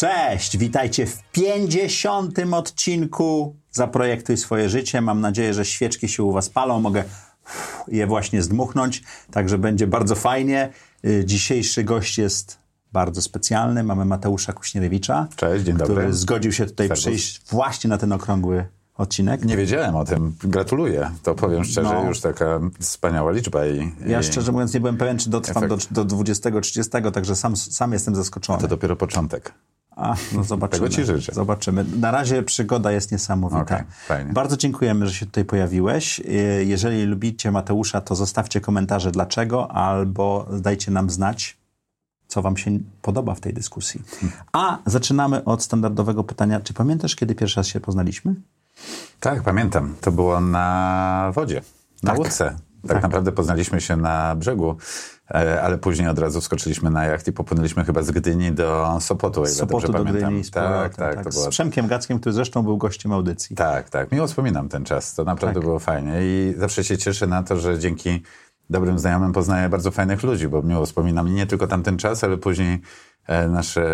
Cześć, witajcie w 50. odcinku Zaprojektuj swoje życie. Mam nadzieję, że świeczki się u Was palą. Mogę je właśnie zdmuchnąć, także będzie bardzo fajnie. Y, dzisiejszy gość jest bardzo specjalny. Mamy Mateusza Kuśnierewicza, Cześć, dzień który dobry. zgodził się tutaj Servus. przyjść właśnie na ten okrągły odcinek. Nie wiedziałem o tym. Gratuluję. To powiem szczerze, No. już taka wspaniała liczba. I, Ja i szczerze mówiąc nie byłem pewien, czy dotrwam do, Efekt. do 20-30, także sam, sam jestem zaskoczony. To dopiero początek. A, no zobaczymy. Tego ci życzę. Zobaczymy. Na razie przygoda jest niesamowita. Fajnie. Bardzo dziękujemy, że się tutaj pojawiłeś. Y, Jeżeli lubicie Mateusza, to zostawcie komentarze dlaczego, albo dajcie nam znać, co wam się podoba w tej dyskusji. A zaczynamy od standardowego pytania. Czy pamiętasz, kiedy pierwszy raz się poznaliśmy? Tak, pamiętam. To było na wodzie, na Tak. łódce. Tak, naprawdę poznaliśmy się na brzegu, ale później od razu wskoczyliśmy na jacht i popłynęliśmy chyba z Gdyni do Sopotu, ile Z Sopotu dobrze do pamiętam. Gdyni. z tak, powrotem, tak, to Z było Przemkiem Gackiem, który zresztą był gościem audycji. Tak, tak. Miło wspominam ten czas. To naprawdę Tak. było fajnie i zawsze się cieszę na to, że dzięki dobrym znajomym poznaję bardzo fajnych ludzi, bo miło wspominam nie tylko tamten czas, ale później e, nasze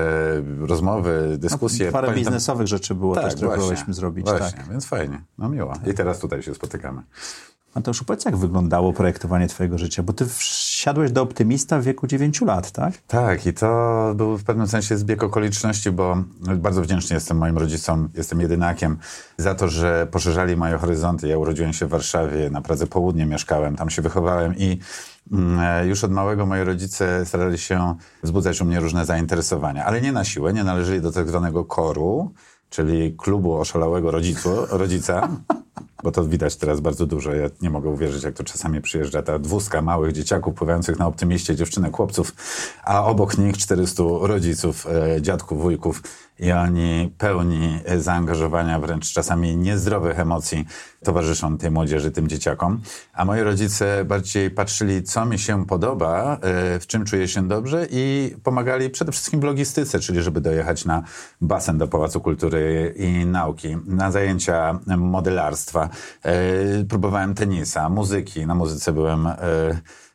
rozmowy, dyskusje. Parę Pamiętam- biznesowych rzeczy było też, które próbowaliśmy zrobić. Właśnie, Tak. więc fajnie. No miło. I teraz tutaj się spotykamy. Mateuszu, powiedz, jak wyglądało projektowanie twojego życia? Bo ty wsiadłeś do optymista w wieku 9 lat, tak? Tak, i to był w pewnym sensie zbieg okoliczności, bo bardzo wdzięczny jestem moim rodzicom, jestem jedynakiem, za to, że poszerzali moje horyzonty. Ja urodziłem się w Warszawie, na Pradze Południe mieszkałem, tam się wychowałem i mm, e, już od małego moi rodzice starali się wzbudzać u mnie różne zainteresowania, ale nie na siłę, nie należeli do tak zwanego koru, czyli klubu oszalałego rodzicu, rodzica, bo to widać teraz bardzo dużo. Ja nie mogę uwierzyć, jak to czasami przyjeżdża ta dwózka małych dzieciaków pływających na optymiście, dziewczynek, chłopców, a obok nich 400 rodziców, e, dziadków, wujków i oni pełni e, zaangażowania, wręcz czasami niezdrowych emocji towarzyszą tej młodzieży, tym dzieciakom. A moi rodzice bardziej patrzyli, co mi się podoba, e, w czym czuję się dobrze i pomagali przede wszystkim w logistyce, czyli żeby dojechać na basen do Pałacu Kultury i Nauki, na zajęcia modelarstwa. E, Próbowałem tenisa, muzyki. Na muzyce byłem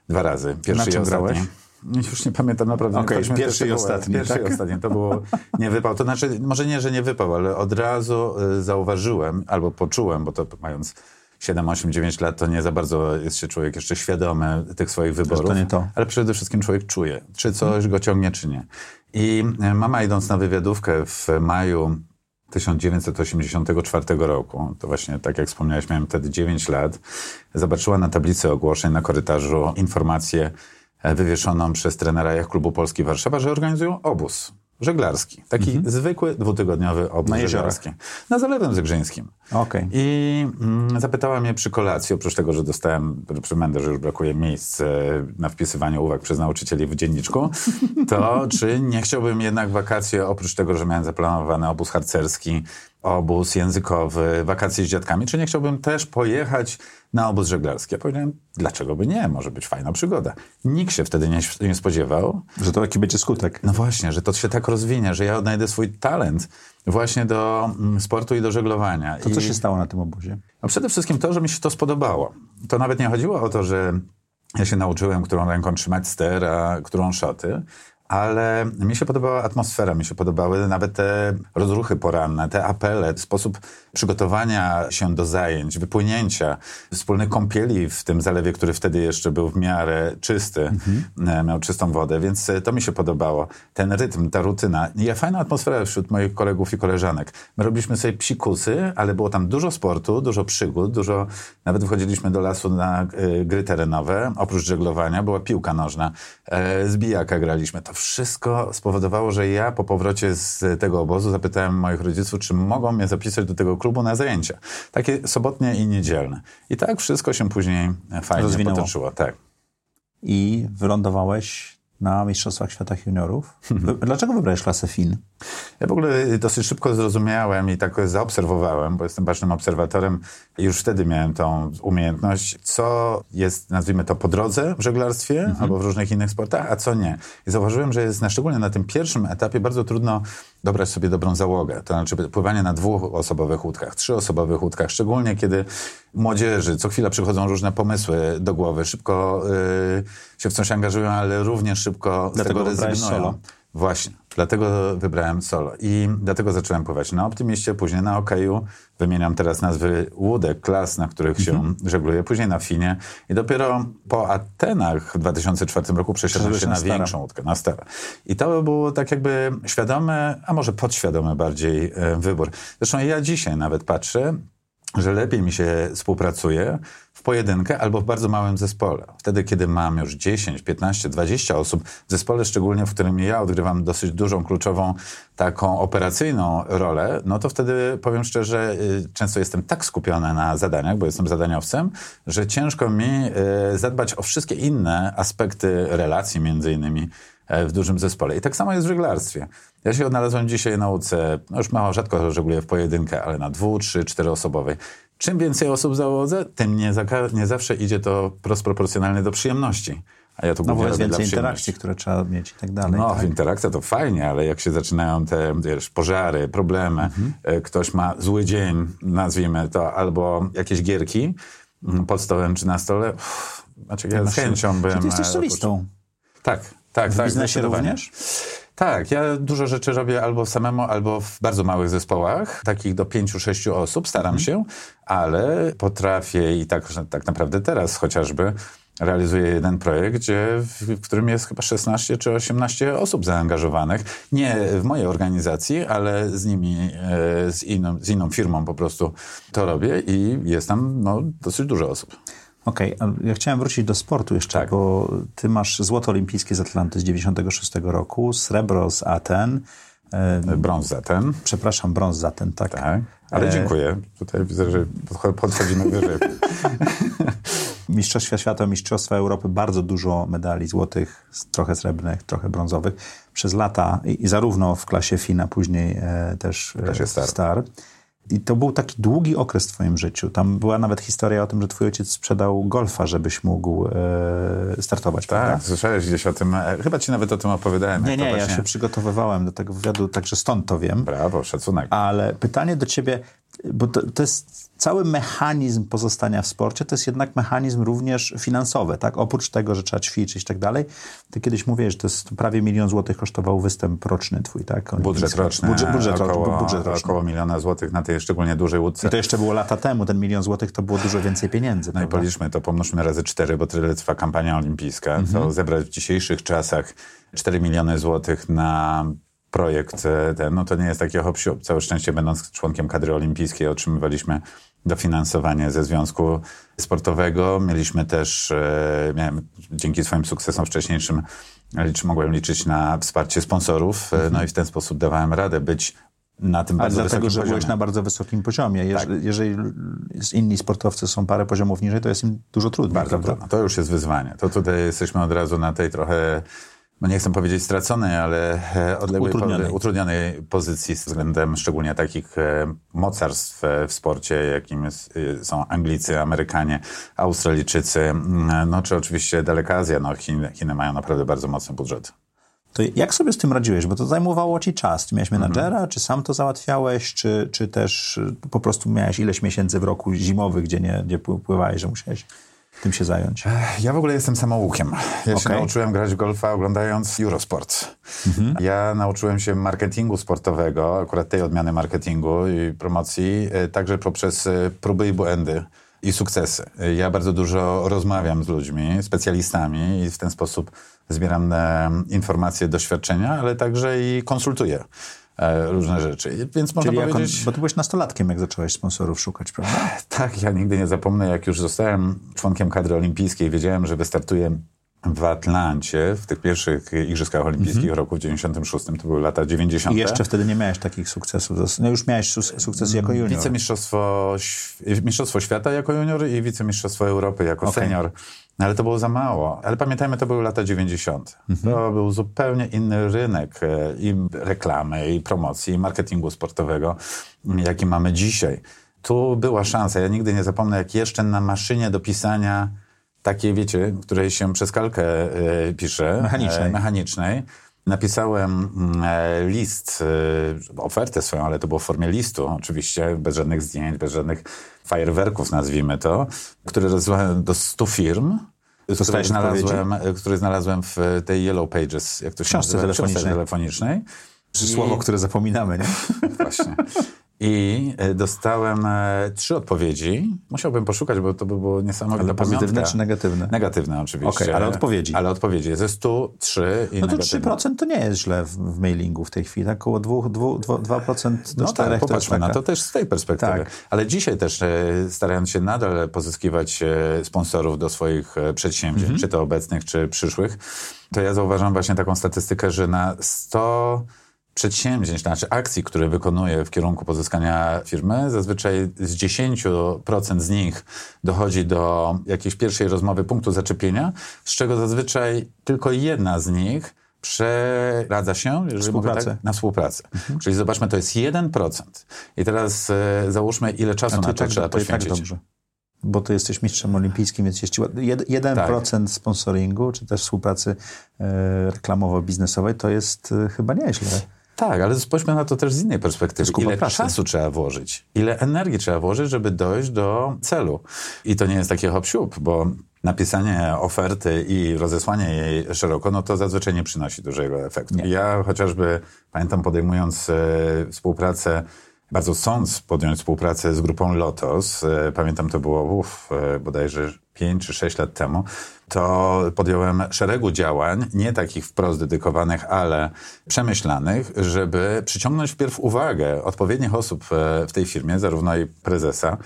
dwa razy. Pierwszy Na czym grałeś? Już nie pamiętam naprawdę. Te pierwszy i ostatni, Pierwszy tak? i ostatni. To było nie wypał. To znaczy, może nie, że nie wypał, ale od razu y, zauważyłem albo poczułem, bo to mając 7, 8, 9 lat, to nie za bardzo jest się człowiek jeszcze świadomy tych swoich wyborów. to nie to. Ale przede wszystkim człowiek czuje, czy coś go ciągnie, czy nie. I y, mama idąc na wywiadówkę w maju 1984 roku, to właśnie tak jak wspomniałeś, miałem wtedy 9 lat, zobaczyła na tablicy ogłoszeń na korytarzu informację wywieszoną przez trenera Klubu Polski Warszawa, że organizują obóz żeglarski. Taki zwykły, dwutygodniowy obóz Mhm. Na żeglarski. Na Zalewem Zegrzyńskim. Okej. I mm, zapytała mnie przy kolacji, oprócz tego, że dostałem przymendę, że już brakuje miejsc e, na wpisywanie uwag przez nauczycieli w dzienniczku, to czy nie chciałbym jednak wakacje, oprócz tego, że miałem zaplanowany obóz harcerski, obóz językowy, wakacje z dziadkami, czy nie chciałbym też pojechać na obóz żeglarski? Ja powiedziałem, dlaczego by nie? Może być fajna przygoda. Nikt się wtedy nie, nie spodziewał, Że to taki będzie skutek. no właśnie, że to się tak rozwinie, że ja odnajdę swój talent właśnie do mm, sportu i do żeglowania. To co I, się stało na tym obozie? no przede wszystkim to, że mi się to spodobało. To nawet nie chodziło o to, że ja się nauczyłem, którą ręką trzymać ster, a którą szoty, ale mi się podobała atmosfera, mi się podobały nawet te rozruchy poranne, te apele, sposób przygotowania się do zajęć, wypłynięcia, wspólnych kąpieli w tym zalewie, który wtedy jeszcze był w miarę czysty, e, miał czystą wodę, więc e, to mi się podobało. Ten rytm, ta rutyna. I ja fajna atmosfera wśród moich kolegów i koleżanek. My robiliśmy sobie psikusy, ale było tam dużo sportu, dużo przygód, dużo, nawet wchodziliśmy do lasu na e, gry terenowe, oprócz żeglowania była piłka nożna, e, z bijaka graliśmy. To wszystko spowodowało, że ja po powrocie z tego obozu zapytałem moich rodziców, czy mogą mnie zapisać do tego klubu na zajęcia. Takie sobotnie i niedzielne. I tak wszystko się później fajnie Rozwinęło. potoczyło. Tak. I wylądowałeś na Mistrzostwach Świata Juniorów. Dlaczego wybrałeś klasę FIN? Ja w ogóle dosyć szybko zrozumiałem i tak zaobserwowałem, bo jestem bacznym obserwatorem i już wtedy miałem tą umiejętność, co jest, nazwijmy to, po drodze w żeglarstwie mhm. albo w różnych innych sportach, a co nie. I zauważyłem, że jest na, szczególnie na tym pierwszym etapie bardzo trudno dobrać sobie dobrą załogę. To znaczy pływanie na dwuosobowych łódkach, trzyosobowych łódkach, szczególnie kiedy młodzieży co chwila przychodzą różne pomysły do głowy, szybko yy, się w coś angażują, ale również szybko Dlatego z tego rezygnują. Właśnie, dlatego wybrałem solo i dlatego zacząłem pływać na Optimiście, później na Okeju, wymieniam teraz nazwy łódek, klas, na których się mhm. żegluje, później na Finie i dopiero po Atenach w 2004 roku przeszedłem się na, na większą łódkę, na stare. I to było tak jakby świadomy, a może podświadomy bardziej e, wybór. Zresztą ja dzisiaj nawet patrzę, że lepiej mi się współpracuje w pojedynkę albo w bardzo małym zespole. Wtedy, kiedy mam już 10, 15, 20 osób w zespole, szczególnie w którym ja odgrywam dosyć dużą, kluczową, taką operacyjną rolę, no to wtedy powiem szczerze, y, często jestem tak skupiony na zadaniach, bo jestem zadaniowcem, że ciężko mi y, zadbać o wszystkie inne aspekty relacji między innymi e, w dużym zespole. I tak samo jest w żeglarstwie. Ja się odnalazłem dzisiaj na nauce, no już mało rzadko żegluję w pojedynkę, ale na dwu, trzy, czteroosobowej. Czym więcej osób załodzę, tym nie, nie zawsze idzie to proporcjonalnie do przyjemności. A ja tu no jest więcej interakcji, które trzeba mieć i tak dalej. No, tak? interakcja to fajnie, ale jak się zaczynają te wiesz, pożary, problemy, mhm. E, ktoś ma zły dzień, nazwijmy to, albo jakieś gierki pod stołem czy na stole, uff, znaczy ja z chęcią bym... Czy ty jesteś e, solistą? Tak, tak, w tak. W biznesie również? Tak, ja dużo rzeczy robię albo samemu, albo w bardzo małych zespołach, takich do pięciu, sześciu osób, staram mhm. się, ale potrafię i tak, tak naprawdę teraz chociażby realizuję jeden projekt, gdzie, w którym jest chyba 16 czy 18 osób zaangażowanych. Nie w mojej organizacji, ale z nimi, e, z inną, z inną firmą po prostu to robię i jest tam no, dosyć dużo osób. Okej, okay. ja chciałem wrócić do sportu jeszcze, tak. bo ty masz złoto olimpijskie z Atlanty z 96 roku, srebro z Aten. Brąz z Aten. Przepraszam, brąz z Aten, tak. tak. Ale e, dziękuję. Tutaj widzę, że podchodzimy wyżej. Mistrzostwa Świata, Mistrzostwa Europy, bardzo dużo medali złotych, trochę srebrnych, trochę brązowych przez lata i, i zarówno w klasie FINA, później e, też w klasie star. star. I to był taki długi okres w twoim życiu. Tam była nawet historia o tym, że twój ojciec sprzedał golfa, żebyś mógł e, startować, Tak, prawda? słyszałeś gdzieś o tym. E, chyba ci nawet o tym opowiadałem. Nie, nie, właśnie... ja się przygotowywałem do tego wywiadu, także stąd to wiem. Brawo, szacunek. Ale pytanie do ciebie, bo to, to jest cały mechanizm pozostania w sporcie to jest jednak mechanizm również finansowy, tak? Oprócz tego, że trzeba ćwiczyć i tak dalej. Ty kiedyś mówiłeś, że to jest prawie milion złotych kosztował występ roczny twój, tak? Budżet roczny. Budżet, budżet, około, budżet roczny. Około miliona złotych na tej szczególnie dużej łódce. I to jeszcze było lata temu, ten milion złotych to było dużo więcej pieniędzy. No prawda? i policzmy to, pomnożmy razy cztery, bo tyle trwa kampania olimpijska. Mhm. To zebrać w dzisiejszych czasach 4 miliony złotych na projekt ten, no to nie jest taki hop Całe szczęście, będąc członkiem kadry olimpijskiej, otrzymywaliśmy dofinansowanie ze Związku Sportowego. Mieliśmy też, e, miałem, dzięki swoim sukcesom wcześniejszym, licz, mogłem liczyć na wsparcie sponsorów, e, mhm. no i w ten sposób dawałem radę być na tym bardzo dlatego, że poziomie. byłeś na bardzo wysokim poziomie. Jeż, tak. Jeżeli inni sportowcy są parę poziomów niżej, to jest im dużo trudniej. Bardzo trudno. To już jest wyzwanie. To tutaj jesteśmy od razu na tej trochę no nie chcę powiedzieć straconej, ale e, odległej, utrudnionej. utrudnionej pozycji względem szczególnie takich e, mocarstw e, w sporcie, jakim jest, są Anglicy, Amerykanie, Australijczycy, mm, no czy oczywiście daleka Azja. No Chiny, Chiny mają naprawdę bardzo mocny budżet. To jak sobie z tym radziłeś? Bo to zajmowało ci czas. Ty miałeś menadżera, mhm. czy sam to załatwiałeś, czy, czy też po prostu miałeś ileś miesięcy w roku zimowych, gdzie nie gdzie pływałeś, że musiałeś tym się zająć? Ja w ogóle jestem samoukiem. Ja okay. się nauczyłem grać w golfa oglądając Eurosport. Mhm. Ja nauczyłem się marketingu sportowego, akurat tej odmiany marketingu i promocji, e, także poprzez e, próby i błędy i sukcesy. E, ja bardzo dużo rozmawiam z ludźmi, specjalistami i w ten sposób zbieram informacje, doświadczenia, ale także i konsultuję. E, różne rzeczy. Więc można Czyli powiedzieć... On, bo ty byłeś nastolatkiem, jak zacząłeś sponsorów szukać, prawda? Tak, ja nigdy nie zapomnę, jak już zostałem członkiem kadry olimpijskiej, wiedziałem, że wystartuję w Atlancie, w tych pierwszych Igrzyskach Olimpijskich mm -hmm. roku 96, to były lata 90. I jeszcze wtedy nie miałeś takich sukcesów. No już miałeś sukces jako junior. Wicemistrzostwo Mistrzostwo Świata jako junior i wicemistrzostwo Europy jako okay. senior. No ale to było za mało. Ale pamiętajmy, to były lata 90. Mhm. To był zupełnie inny rynek e, i reklamy, i promocji, i marketingu sportowego, jaki mamy dzisiaj. Tu była szansa. Ja nigdy nie zapomnę, jak jeszcze na maszynie do pisania takiej, wiecie, której się przez kalkę e, pisze, mechanicznej. E, mechanicznej napisałem e, list, e, ofertę swoją, ale to było w formie listu, oczywiście, bez żadnych zdjęć, bez żadnych fajerwerków, nazwijmy to, który rozesłałem do 100 firm, który znalazłem, który znalazłem w tej Yellow Pages, jak to się książce nazywa? telefonicznej. telefonicznej. I... Słowo, które zapominamy, nie? Właśnie. I e, dostałem e, trzy odpowiedzi. Musiałbym poszukać, bo to by było niesamowite. Ale pozytywne czy negatywne? Negatywne oczywiście. Okay, ale odpowiedzi. Ale odpowiedzi. Ze 100 3 i No to negatywne. 3% to nie jest źle w, mailingu w tej chwili. Tak około 2, 2, 2, 2% do no 4%. Tak, popatrzmy taka... na to też z tej perspektywy. Tak. Ale dzisiaj też e, starając się nadal pozyskiwać sponsorów do swoich przedsięwzięć, mhm. czy to obecnych, czy przyszłych, to ja zauważam właśnie taką statystykę, że na 100 przedsięwzięć, znaczy akcji, które wykonuje w kierunku pozyskania firmy, zazwyczaj z 10% z nich dochodzi do jakiejś pierwszej rozmowy punktu zaczepienia, z czego zazwyczaj tylko jedna z nich przeradza się współpracę. Tak, na współpracę. Mhm. Czyli zobaczmy, to jest 1%. I teraz e, załóżmy, ile czasu na to tak, trzeba to poświęcić. Tak dobrze bo ty jesteś mistrzem olimpijskim, więc jeśli 1% tak. sponsoringu, czy też współpracy e, reklamowo-biznesowej, to jest e, chyba nieźle. Tak, ale spójrzmy na to też z innej perspektywy. Ile pracy. czasu trzeba włożyć? Ile energii trzeba włożyć, żeby dojść do celu? I to nie jest takie hop bo napisanie oferty i rozesłanie jej szeroko, no to zazwyczaj nie przynosi dużego efektu. Nie. Ja chociażby pamiętam podejmując e, współpracę bardzo chcąc podjąć współpracę z grupą Lotos, e, pamiętam to było uf, e, bodajże 5 czy 6 lat temu, to podjąłem szeregu działań, nie takich wprost dedykowanych, ale przemyślanych, żeby przyciągnąć wpierw uwagę odpowiednich osób e, w tej firmie, zarówno i prezesa,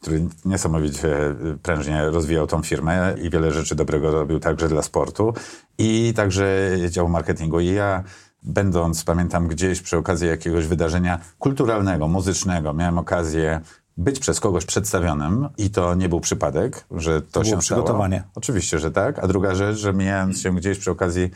który niesamowicie prężnie rozwijał tą firmę i wiele rzeczy dobrego robił także dla sportu i także działu marketingu. I ja będąc, pamiętam, gdzieś przy okazji jakiegoś wydarzenia kulturalnego, muzycznego, miałem okazję być przez kogoś przedstawionym i to nie był przypadek, że to, to się przygotowanie. Stało. Oczywiście, że tak. A druga rzecz, że mijając się gdzieś przy okazji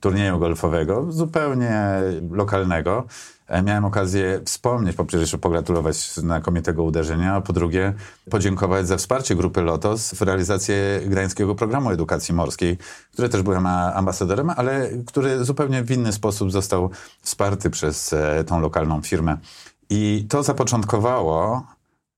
turnieju golfowego, zupełnie lokalnego, e, miałem okazję wspomnieć, po pierwsze pogratulować znakomitego uderzenia, a po drugie podziękować za wsparcie grupy LOTOS w realizacji grańskiego programu edukacji morskiej, który też byłem ambasadorem, ale który zupełnie w inny sposób został wsparty przez e, tą lokalną firmę. I to zapoczątkowało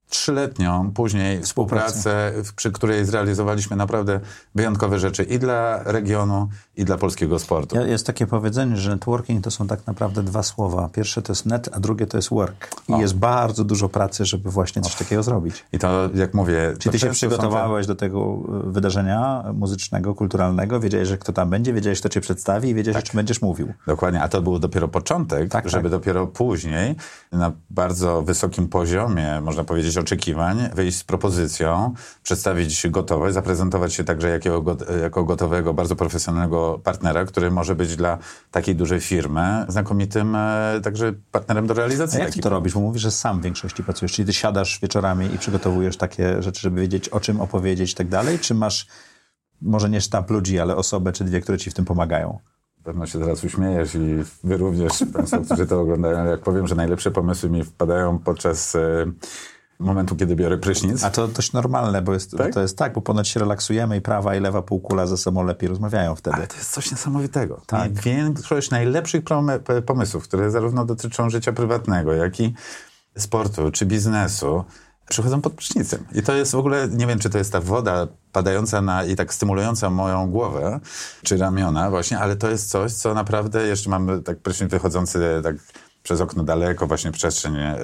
trzyletnią później współpracę, przy której zrealizowaliśmy naprawdę wyjątkowe rzeczy i dla regionu, i dla polskiego sportu. Jest takie powiedzenie, że networking to są tak naprawdę dwa słowa. Pierwsze to jest net, a drugie to jest work. I o. jest bardzo dużo pracy, żeby właśnie coś o. takiego zrobić. I to, jak mówię... Czy ty się przygotowałeś te... do tego e, wydarzenia muzycznego, kulturalnego? Wiedziałeś, że kto tam będzie, wiedziałeś, kto cię przedstawi i wiedziałeś, tak. o czym będziesz mówił. Dokładnie, a to był dopiero początek, tak, żeby tak. dopiero później na bardzo wysokim poziomie, można powiedzieć, oczekiwań, wyjść z propozycją, przedstawić gotowość, zaprezentować się także jakiego, jako gotowego, bardzo profesjonalnego partnera, który może być dla takiej dużej firmy znakomitym e, także partnerem do realizacji. A jak ty to robisz? Bo mówisz, że sam w większości pracujesz, czyli ty siadasz wieczorami i przygotowujesz takie rzeczy, żeby wiedzieć, o czym opowiedzieć i tak dalej, czy masz może nie sztab ludzi, ale osobę czy dwie, które ci w tym pomagają? Pewno się zaraz uśmiejesz i wy również, Państwo, którzy to oglądają, jak powiem, że najlepsze pomysły mi wpadają podczas e, momentu, kiedy biorę prysznic. A to dość normalne, bo jest, tak? to jest tak, bo ponoć się relaksujemy i prawa i lewa półkula ze sobą lepiej rozmawiają wtedy. Ale to jest coś niesamowitego. Tak. Większość najlepszych pomysłów, które zarówno dotyczą życia prywatnego, jak i sportu czy biznesu, przychodzą pod prysznicem. I to jest w ogóle, nie wiem, czy to jest ta woda padająca na i tak stymulująca moją głowę, czy ramiona właśnie, ale to jest coś, co naprawdę, jeszcze mamy tak prysznic wychodzący tak przez okno daleko, właśnie przestrzeń e,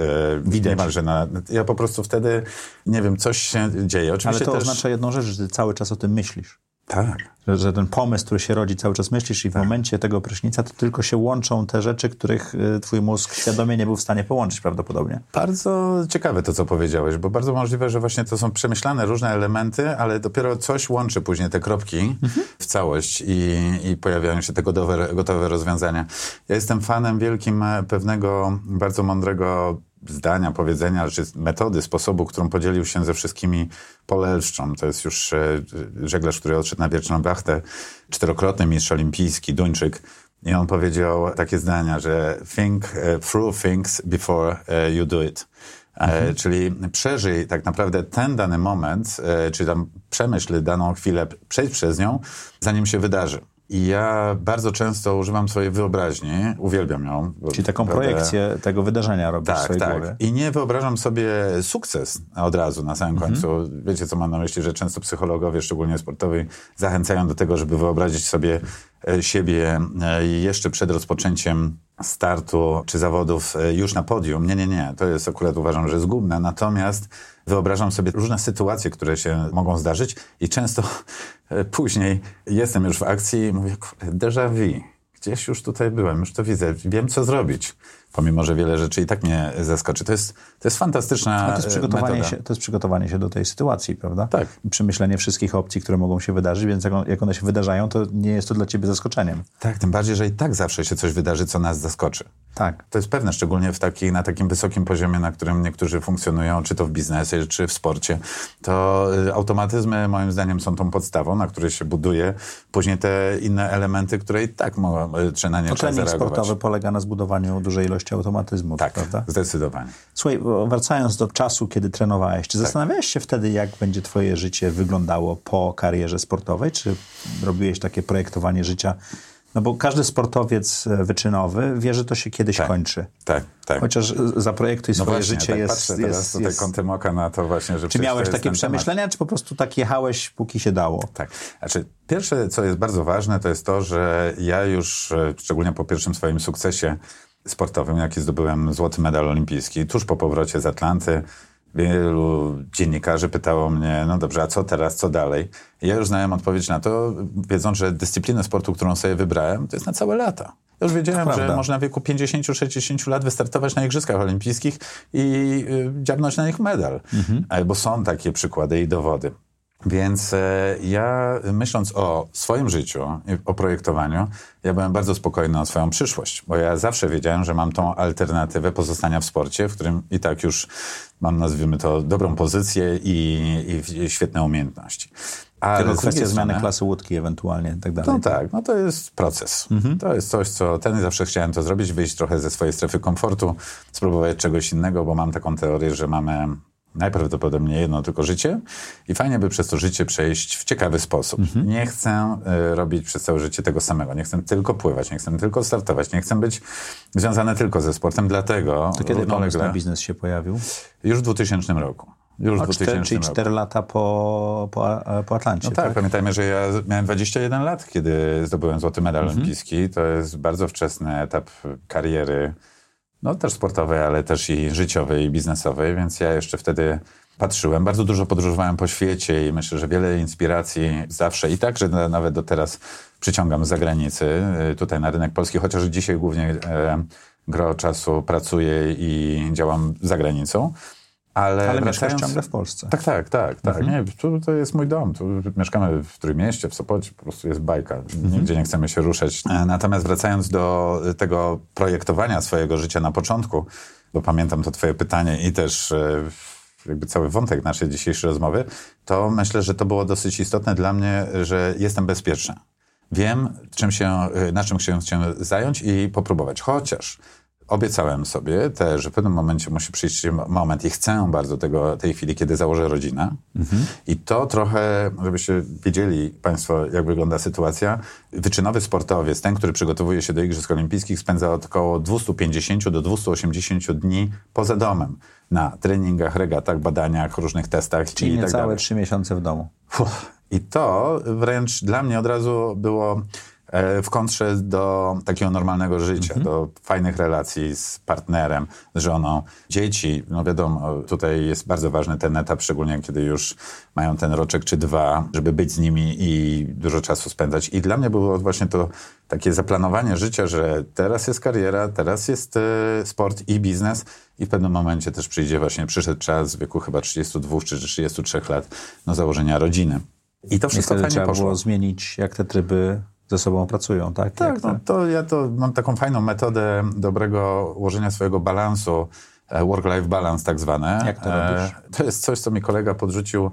widać. Niemalże na, ja po prostu wtedy, nie wiem, coś się dzieje. Oczywiście Ale to też... oznacza jedną rzecz, że ty cały czas o tym myślisz. Tak. Że, że ten pomysł, który się rodzi, cały czas myślisz i w tak. momencie tego prysznica to tylko się łączą te rzeczy, których y, twój mózg świadomie nie był w stanie połączyć prawdopodobnie. Bardzo ciekawe to, co powiedziałeś, bo bardzo możliwe, że właśnie to są przemyślane różne elementy, ale dopiero coś łączy później te kropki mhm. w całość i, i pojawiają się te gotowe, gotowe rozwiązania. Ja jestem fanem wielkim e, pewnego bardzo mądrego zdania, powiedzenia, czy metody, sposobu, którą podzielił się ze wszystkimi Polelszczą. To jest już e, żeglarz, który odszedł na wieczną wachtę, czterokrotny mistrz olimpijski, Duńczyk. I on powiedział takie zdania, że think e, through things before e, you do it. Mhm. Czyli przeżyj tak naprawdę ten dany moment, czy tam przemyśl daną chwilę, przejdź przez nią, zanim się wydarzy. I ja bardzo często używam swojej wyobraźni, uwielbiam ją. Czyli taką projekcję tego wydarzenia robisz tak, w swojej tak. głowie. I nie wyobrażam sobie sukces od razu, na samym mhm. końcu. Wiecie, co mam na myśli, że często psychologowie, szczególnie sportowi, zachęcają do tego, żeby wyobrazić sobie e, siebie e, jeszcze przed rozpoczęciem startu czy zawodów e, już na podium. Nie, nie, nie. To jest akurat uważam, że zgubne. Natomiast wyobrażam sobie różne sytuacje, które się mogą zdarzyć i często później jestem już w akcji i mówię, déjà vu. Gdzieś już tutaj byłem, już to widzę, wiem co zrobić pomimo że wiele rzeczy i tak mnie zaskoczy. To jest, to jest fantastyczna to jest, przygotowanie metoda. się, to jest przygotowanie się do tej sytuacji, prawda? Tak. I przemyślenie wszystkich opcji, które mogą się wydarzyć, więc jak, on, jak one się wydarzają, to nie jest to dla ciebie zaskoczeniem. Tak, tym bardziej, że i tak zawsze się coś wydarzy, co nas zaskoczy. Tak. To jest pewne, szczególnie w taki, na takim wysokim poziomie, na którym niektórzy funkcjonują, czy to w biznesie, czy w sporcie. To y, automatyzmy, moim zdaniem, są tą podstawą, na której się buduje później te inne elementy, które i tak mogą, czy na nie to trzeba zareagować. sportowy polega na zbudowaniu dużej ilości ilości automatyzmu, tak, prawda? zdecydowanie. Słuchaj, wracając do czasu, kiedy trenowałeś, czy tak. zastanawiałeś się wtedy, jak będzie twoje życie wyglądało po karierze sportowej? Czy robiłeś takie projektowanie życia no bo każdy sportowiec e, wyczynowy wie, że to się kiedyś tak, kończy. Tak, tak. Chociaż zaprojektuj no swoje właśnie, życie tak, jest... Patrzę teraz jest, tutaj jest... kątem oka na to właśnie, że... Czy miałeś takie przemyślenia, temat. czy po prostu tak jechałeś, póki się dało? Tak. Znaczy, pierwsze, co jest bardzo ważne, to jest to, że ja już, e, szczególnie po pierwszym swoim sukcesie, sportowym, jaki zdobyłem złoty medal olimpijski. Tuż po powrocie z Atlanty wielu dziennikarzy pytało mnie, no dobrze, a co teraz, co dalej? I ja już znałem odpowiedź na to, wiedząc, że dyscyplinę sportu, którą sobie wybrałem, to jest na całe lata. Ja już wiedziałem, że można w wieku 50-60 lat wystartować na Igrzyskach Olimpijskich i y, dziabnąć na nich medal. Mhm. Bo są takie przykłady i dowody. Więc e, ja myśląc o swoim życiu, o projektowaniu, ja byłem bardzo spokojny o swoją przyszłość, bo ja zawsze wiedziałem, że mam tą alternatywę pozostania w sporcie, w którym i tak już mam, nazwijmy to, dobrą pozycję i, i świetne umiejętności. Ale Tylko kwestia zmiany klasy łódki ewentualnie i tak dalej. No tak, no to jest proces. Mhm. To jest coś, co ten zawsze chciałem to zrobić, wyjść trochę ze swojej strefy komfortu, spróbować czegoś innego, bo mam taką teorię, że mamy najprawdopodobniej jedno tylko życie i fajnie by przez to życie przejść w ciekawy sposób. Mhm. Nie chcę y, robić przez całe życie tego samego. Nie chcę tylko pływać, nie chcę tylko startować, nie chcę być związany tylko ze sportem, dlatego... To kiedy pomysł na biznes się pojawił? Już w 2000 roku. Już w 2000 czyli 4 lata po, po, po Atlancie. No tak, tak, pamiętajmy, że ja miałem 21 lat, kiedy zdobyłem złoty medal mhm. olimpijski. To jest bardzo wczesny etap kariery no też sportowej, ale też i życiowej, i biznesowej, więc ja jeszcze wtedy patrzyłem. Bardzo dużo podróżowałem po świecie i myślę, że wiele inspiracji zawsze i tak, że nawet do teraz przyciągam z zagranicy, y, tutaj na rynek polski, chociaż dzisiaj głównie e, gro czasu pracuję i działam za granicą. Ale, Ale mieszkasz ciągle w Polsce. Tak, tak, tak. tak. Mhm. Nie, tu, to jest mój dom. Tu mieszkamy w Trójmieście, w Sopocie, po prostu jest bajka. Mhm. Nigdzie nie chcemy się ruszać. E, natomiast wracając do tego projektowania swojego życia na początku, bo pamiętam to twoje pytanie i też e, jakby cały wątek naszej dzisiejszej rozmowy, to myślę, że to było dosyć istotne dla mnie, że jestem bezpieczny. Wiem, czym się, e, na czym się zająć i popróbować. Chociaż Obiecałem sobie też, że w pewnym momencie musi przyjść moment i chcę bardzo tego, tej chwili, kiedy założę rodzinę. Mhm. I to trochę, żebyście wiedzieli Państwo, jak wygląda sytuacja. Wyczynowy sportowiec, ten, który przygotowuje się do Igrzysk Olimpijskich, spędza od około 250 do 280 dni poza domem. Na treningach, regatach, badaniach, różnych testach Czyli i tak niecałe trzy miesiące w domu. I to wręcz dla mnie od razu było w kontrze do takiego normalnego życia, mhm. do fajnych relacji z partnerem, z żoną, dzieci. No wiadomo, tutaj jest bardzo ważny ten etap, szczególnie kiedy już mają ten roczek czy dwa, żeby być z nimi i dużo czasu spędzać. I dla mnie było właśnie to takie zaplanowanie życia, że teraz jest kariera, teraz jest e, sport i biznes i w pewnym momencie też przyjdzie właśnie, przyszedł czas w wieku chyba 32 czy 33 lat, no założenia rodziny. I to wszystko fajnie trzeba poszło. było zmienić, jak te tryby ze sobą pracują, tak? Tak, no, to ja to mam taką fajną metodę dobrego ułożenia swojego balansu, e, work-life balance tak zwane. Jak to robisz? To jest coś, co mi kolega podrzucił,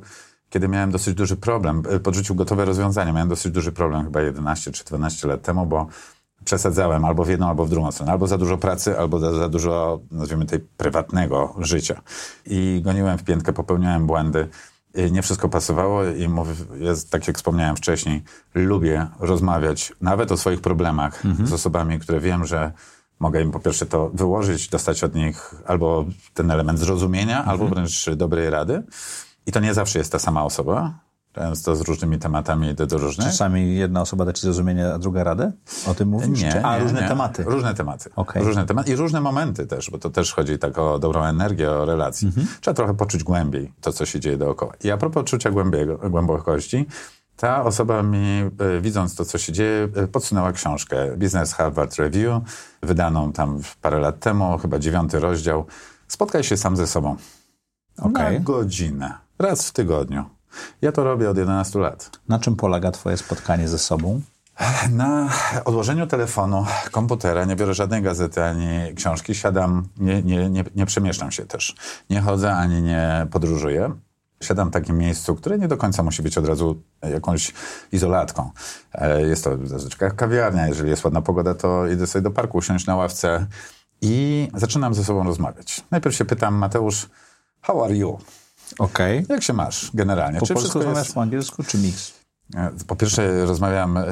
kiedy miałem dosyć duży problem. E, podrzucił gotowe rozwiązanie. Miałem dosyć duży problem chyba 11 czy 12 lat temu, bo przesadzałem albo w jedną, albo w drugą stronę. Albo za dużo pracy, albo za, za dużo, nazwijmy tej prywatnego życia. I goniłem w piętkę, popełniałem błędy nie wszystko pasowało i mówię, jest, tak jak wspomniałem wcześniej, lubię rozmawiać nawet o swoich problemach mhm. z osobami, które wiem, że mogę im po pierwsze to wyłożyć, dostać od nich albo ten element zrozumienia, mhm. albo wręcz dobrej rady. I to nie zawsze jest ta sama osoba. Często z różnymi tematami do, do różnych. Czasami jedna osoba da ci zrozumienie, a druga radę? O tym mówisz? Nie, a, nie, różne nie. tematy. Różne tematy. Okay. Różne tematy i różne momenty też, bo to też chodzi tak o dobrą energię, o relacje. Mhm. Trzeba trochę poczuć głębiej to, co się dzieje dookoła. I a propos czucia głębiego, głębokości, ta osoba mi, e, widząc to, co się dzieje, e, podsunęła książkę Business Harvard Review, wydaną tam parę lat temu, chyba dziewiąty rozdział. Spotkaj się sam ze sobą. Okay. Na godzinę. Raz w tygodniu. Ja to robię od 11 lat. Na czym polega Twoje spotkanie ze sobą? Na odłożeniu telefonu, komputera, nie biorę żadnej gazety ani książki, siadam, nie, nie, nie, nie przemieszczam się też. Nie chodzę ani nie podróżuję. Siadam w takim miejscu, które nie do końca musi być od razu jakąś izolatką. E, jest to zazwyczaj kawiarnia, jeżeli jest ładna pogoda, to idę sobie do parku, usiąść na ławce i zaczynam ze sobą rozmawiać. Najpierw się pytam, Mateusz, how are you? Okej. Okay. Jak się masz generalnie? Po czy polsku rozmawiasz jest... po angielsku, czy mix? E, po pierwsze rozmawiam e,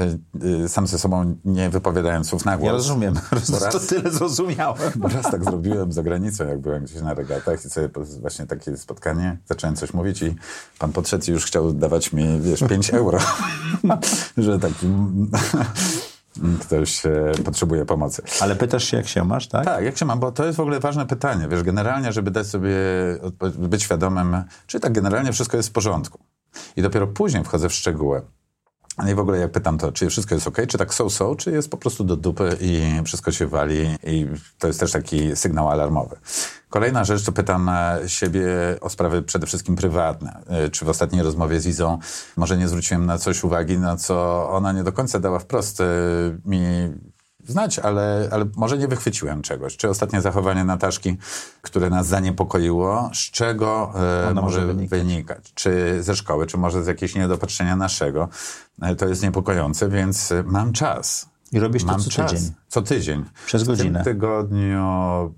e, sam ze sobą, nie wypowiadając słów na głos. Ja rozumiem. Raz, to tyle zrozumiałem. Bo raz tak zrobiłem za granicą, jak byłem gdzieś na regatach i sobie właśnie takie spotkanie, zacząłem coś mówić i pan podszedł i już chciał dawać mi, wiesz, 5 euro. że taki ktoś e, potrzebuje pomocy. Ale pytasz się, jak się masz, tak? Tak, jak się mam, bo to jest w ogóle ważne pytanie. Wiesz, generalnie, żeby dać sobie, być świadomym, czy tak generalnie wszystko jest w porządku. I dopiero później wchodzę w szczegóły. No i w ogóle jak pytam to, czy wszystko jest ok, czy tak so-so, czy jest po prostu do dupy i wszystko się wali i to jest też taki sygnał alarmowy. Kolejna rzecz, to pytam e, siebie o sprawy przede wszystkim prywatne. E, czy w ostatniej rozmowie z Izą może nie zwróciłem na coś uwagi, na co ona nie do końca dała wprost e, mi znać, ale, ale może nie wychwyciłem czegoś. Czy ostatnie zachowanie Nataszki, które nas zaniepokoiło, z czego e, może, wynikać. wynikać. Czy ze szkoły, czy może z jakiegoś niedopatrzenia naszego. E, to jest niepokojące, więc mam czas. I robisz to co czas. tydzień? Co tydzień. Przez godzinę. W tym tygodniu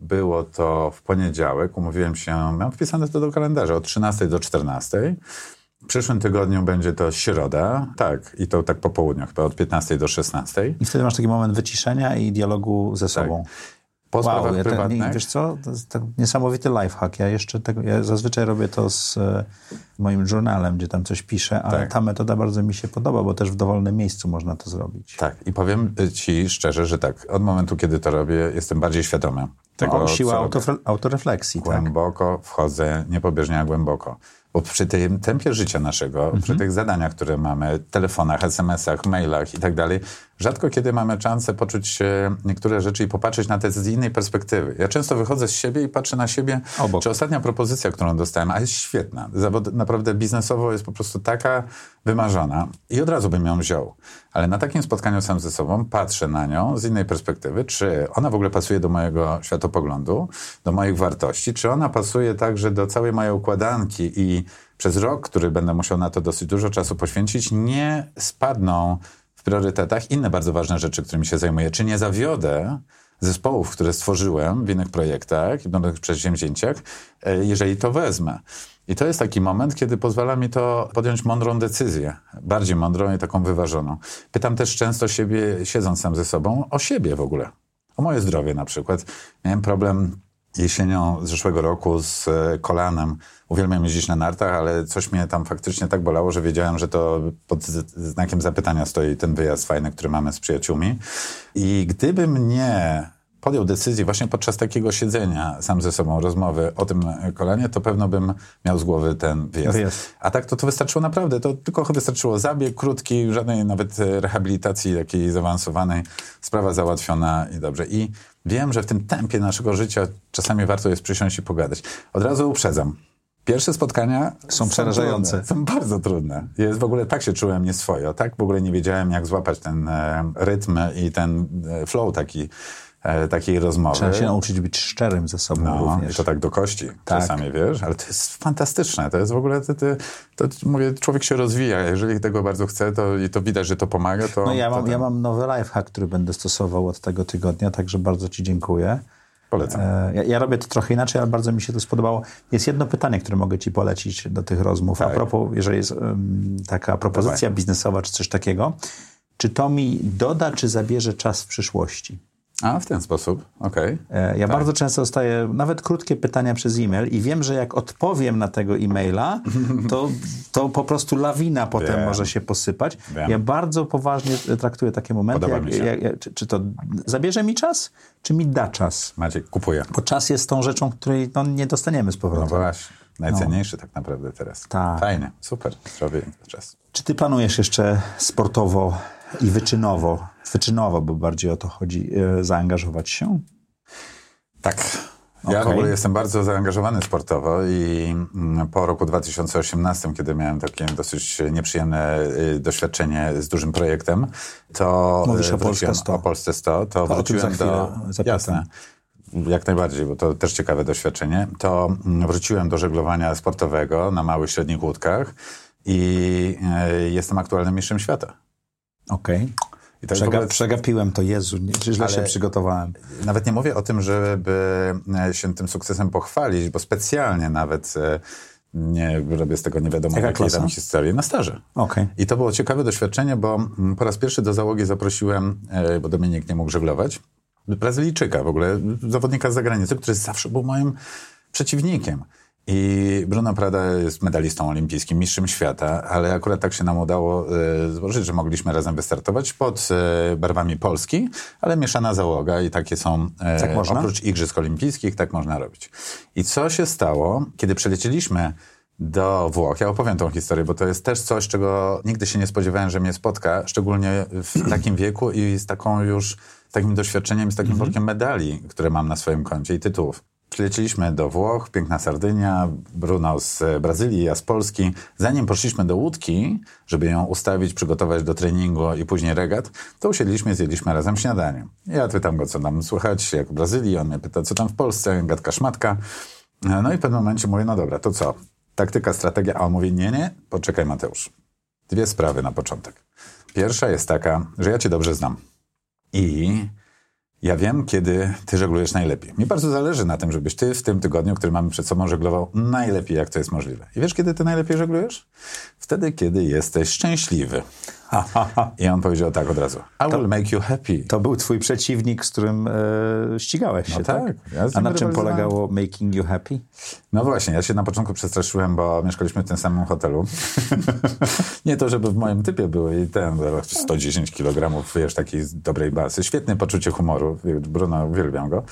było to w poniedziałek. Umówiłem się, mam wpisane to do kalendarza od 13 do 14. W przyszłym tygodniu będzie to środa, tak, i to tak po południu, chyba od 15 do 16. I wtedy masz taki moment wyciszenia i dialogu ze tak. sobą. Tak. Po wow, sprawach ja prywatnych. Ten, wiesz co, to jest tak niesamowity lifehack. Ja jeszcze tego, ja zazwyczaj robię to z e, moim journalem, gdzie tam coś piszę, ale tak. ta metoda bardzo mi się podoba, bo też w dowolnym miejscu można to zrobić. Tak, i powiem ci szczerze, że tak, od momentu, kiedy to robię, jestem bardziej świadomy tego, no, siła autorefleksji. Tak. Głęboko wchodzę, niepobieżnie, a głęboko. Bo przy tym tempie życia naszego, mhm. przy tych zadaniach, które mamy, telefonach, SMS-ach, mailach i tak dalej, rzadko kiedy mamy szansę poczuć niektóre rzeczy i popatrzeć na te z innej perspektywy. Ja często wychodzę z siebie i patrzę na siebie, Obok. czy ostatnia propozycja, którą dostałem, a jest świetna, zawod, naprawdę biznesowo jest po prostu taka wymarzona i od razu bym ją wziął. Ale na takim spotkaniu sam ze sobą patrzę na nią z innej perspektywy, czy ona w ogóle pasuje do mojego światopoglądu, do moich wartości, czy ona pasuje także do całej mojej układanki i przez rok, który będę musiał na to dosyć dużo czasu poświęcić, nie spadną w priorytetach inne bardzo ważne rzeczy, którymi się zajmuję. Czy nie zawiodę zespołów, które stworzyłem w innych projektach, w innych przedsięwzięciach, e, jeżeli to wezmę. I to jest taki moment, kiedy pozwala mi to podjąć mądrą decyzję, bardziej mądrą i taką wyważoną. Pytam też często siebie, siedząc sam ze sobą, o siebie w ogóle, o moje zdrowie na przykład. Miałem problem jesienią zeszłego roku z e, kolanem. Uwielbiam jeździć na nartach, ale coś mnie tam faktycznie tak bolało, że wiedziałem, że to pod znakiem zapytania stoi ten wyjazd fajny, który mamy z przyjaciółmi. I gdybym nie podjął decyzję właśnie podczas takiego siedzenia sam ze sobą, rozmowy o tym kolanie, to pewno bym miał z głowy ten wyjazd. wyjazd. A tak to, to wystarczyło naprawdę, to tylko wystarczyło zabieg krótki, żadnej nawet rehabilitacji takiej zaawansowanej, sprawa załatwiona i dobrze. I wiem, że w tym tempie naszego życia czasami warto jest przysiąść i pogadać. Od razu uprzedzam. Pierwsze spotkania są, przerażające. Trudne, są bardzo trudne. Jest w ogóle tak się czułem nieswojo, tak w ogóle nie wiedziałem, jak złapać ten e, rytm i ten e, flow taki takiej rozmowy. Trzeba się nauczyć być szczerym ze sobą no, również. I to tak do kości tak. czasami, wiesz, ale to jest fantastyczne. To jest w ogóle, to, to, to, mówię, człowiek się rozwija. Jeżeli tego bardzo chce to, i to widać, że to pomaga, to... No ja mam, to ja mam nowy lifehack, który będę stosował od tego tygodnia, także bardzo ci dziękuję. Polecam. E, ja, ja, robię to trochę inaczej, ale bardzo mi się to spodobało. Jest jedno pytanie, które mogę ci polecić do tych rozmów. Tak. A propos, jeżeli jest um, taka propozycja Dawaj. biznesowa czy coś takiego, czy to mi doda, czy zabierze czas w przyszłości? A, w ten sposób, okej. Okay. Ja tak. bardzo często dostaję nawet krótkie pytania przez e-mail i wiem, że jak odpowiem na tego e-maila, to, to po prostu lawina potem wiem. może się posypać. Wiem. Ja bardzo poważnie traktuję takie momenty, jak, jak, jak, czy, czy, to zabierze mi czas, czy mi da czas. Macie, kupuję. Bo czas jest tą rzeczą, której no, nie dostaniemy z powrotem. No właśnie, najcenniejszy no. tak naprawdę teraz. Tak. Fajnie, super, zrobię czas. Czy ty planujesz jeszcze sportowo i wyczynowo, wyczynowo, bo bardziej o to chodzi, e, zaangażować się? Tak. Ja okay. w ogóle jestem bardzo zaangażowany sportowo i mm, po roku 2018, kiedy miałem takie dosyć nieprzyjemne y, doświadczenie z dużym projektem, to Mówisz o Polsce 100. O Polsce 100, to, to wróciłem do... Jasne. Jak najbardziej, bo to też ciekawe doświadczenie. To mm, wróciłem do żeglowania sportowego na małych, średnich łódkach i e, jestem aktualnym mistrzem świata. Okej. Okay. Przega ogóle... Przegapiłem to, Jezu, źle Ale się przygotowałem. Nawet nie mówię o tym, żeby e, się tym sukcesem pochwalić, bo specjalnie nawet e, nie robię z tego nie wiadomo Jaka jakiej tam historii. Na staże. Okay. I to było ciekawe doświadczenie, bo mm, po raz pierwszy do załogi zaprosiłem, e, bo Dominik nie mógł żeglować, Brazylijczyka w ogóle, zawodnika z zagranicy, który zawsze był moim przeciwnikiem. I Bruno Prada jest medalistą olimpijskim, mistrzem świata, ale akurat tak się nam udało e, złożyć, że mogliśmy razem wystartować pod e, barwami Polski, ale mieszana załoga i takie są, e, tak można? oprócz Igrzysk Olimpijskich, tak można robić. I co się stało, kiedy przelecieliśmy do Włoch. Ja opowiem tą historię, bo to jest też coś, czego nigdy się nie spodziewałem, że mnie spotka, szczególnie w takim wieku i z taką już, takim doświadczeniem, z takim mhm. workiem medali, które mam na swoim koncie i tytułów. Przyleciliśmy do Włoch, piękna Sardynia, Bruno z Brazylii, ja z Polski. Zanim poszliśmy do łódki, żeby ją ustawić, przygotować do treningu i później regat, to usiedliśmy zjedliśmy razem śniadanie. Ja pytam go, co nam słychać, jak w Brazylii, on mnie pyta, co tam w Polsce, gadka szmatka. No i w pewnym momencie mówię, no dobra, to co? Taktyka, strategia, a on mówi, nie, nie, poczekaj Mateusz. Dwie sprawy na początek. Pierwsza jest taka, że ja cię dobrze znam. I ja wiem, kiedy ty żeglujesz najlepiej. Mi bardzo zależy na tym, żebyś ty w tym tygodniu, który mamy przed sobą, żeglował najlepiej, jak to jest możliwe. I wiesz, kiedy ty najlepiej żeglujesz? Wtedy, kiedy jesteś szczęśliwy. I on powiedział tak od razu. I to, will make you happy. To był twój przeciwnik, z którym e, ścigałeś się, no tak? tak? Ja A na czym polegało making you happy? No właśnie, ja się na początku przestraszyłem, bo mieszkaliśmy w tym samym hotelu. Nie to, żeby w moim typie były i ten 110 kg, wiesz, takiej dobrej basy. Świetne poczucie humoru. Bruno, uwielbiam go.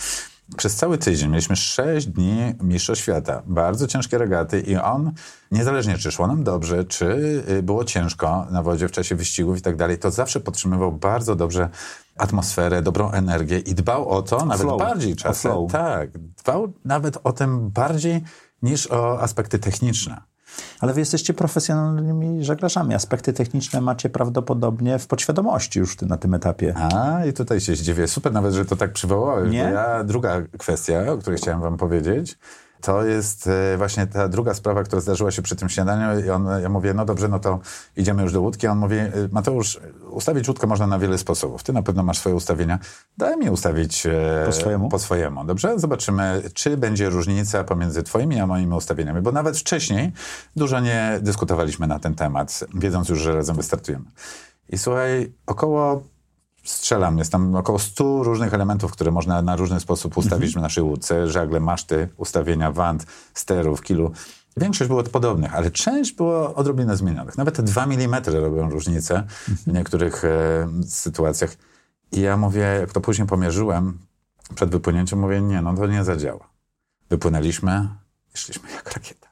Przez cały tydzień mieliśmy sześć dni Mistrzostw Świata. Bardzo ciężkie regaty i on, niezależnie czy szło nam dobrze, czy y, było ciężko na wodzie w czasie wyścigów i tak dalej, to zawsze podtrzymywał bardzo dobrze atmosferę, dobrą energię i dbał o to nawet flow. bardziej czasem. Tak, dbał nawet o tym bardziej niż o aspekty techniczne. Ale wy jesteście profesjonalnymi żeglarzami. Aspekty techniczne macie prawdopodobnie w podświadomości już na tym etapie. A, i tutaj się zdziwię. Super nawet, że to tak przywołałeś. Nie? Ja, druga kwestia, o której chciałem wam powiedzieć, to jest e, właśnie ta druga sprawa, która zdarzyła się przy tym śniadaniu i on, ja mówię, no dobrze, no to idziemy już do łódki. A on mówi, e, Mateusz, ustawić łódkę można na wiele sposobów. Ty na pewno masz swoje ustawienia. Daj mi ustawić e, po swojemu. po swojemu. Dobrze? Zobaczymy, czy będzie różnica pomiędzy twoimi a moimi ustawieniami. Bo nawet wcześniej dużo nie dyskutowaliśmy na ten temat, wiedząc już, że razem wystartujemy. I słuchaj, około strzelam. Jest tam około 100 różnych elementów, które można na różny sposób ustawić w naszej łódce. Żagle, maszty, ustawienia wand, sterów, kilu. Większość było podobnych, ale część było odrobinę zmienionych. Nawet te 2 mm robią różnicę w niektórych e, sytuacjach. I ja mówię, jak to później pomierzyłem przed wypłynięciem, mówię, nie, no to nie zadziała. Wypłynęliśmy i szliśmy jak rakieta.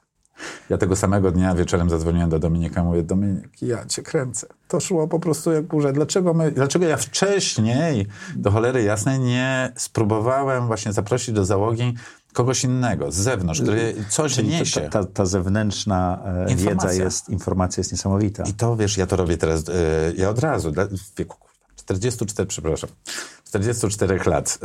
Ja tego samego dnia wieczorem zadzwoniłem do Dominika, mówię, Dominik, ja cię kręcę. To szło po prostu jak burza. Dlaczego, my, dlaczego ja wcześniej, do cholery jasnej, nie spróbowałem właśnie zaprosić do załogi kogoś innego, z zewnątrz, który coś Czyli niesie. Ta, ta, ta zewnętrzna e, Informacja. wiedza jest, informacja jest niesamowita. I to, wiesz, ja to robię teraz, yy, ja od razu, w wieku kurwa, 44, przepraszam, 44 lat.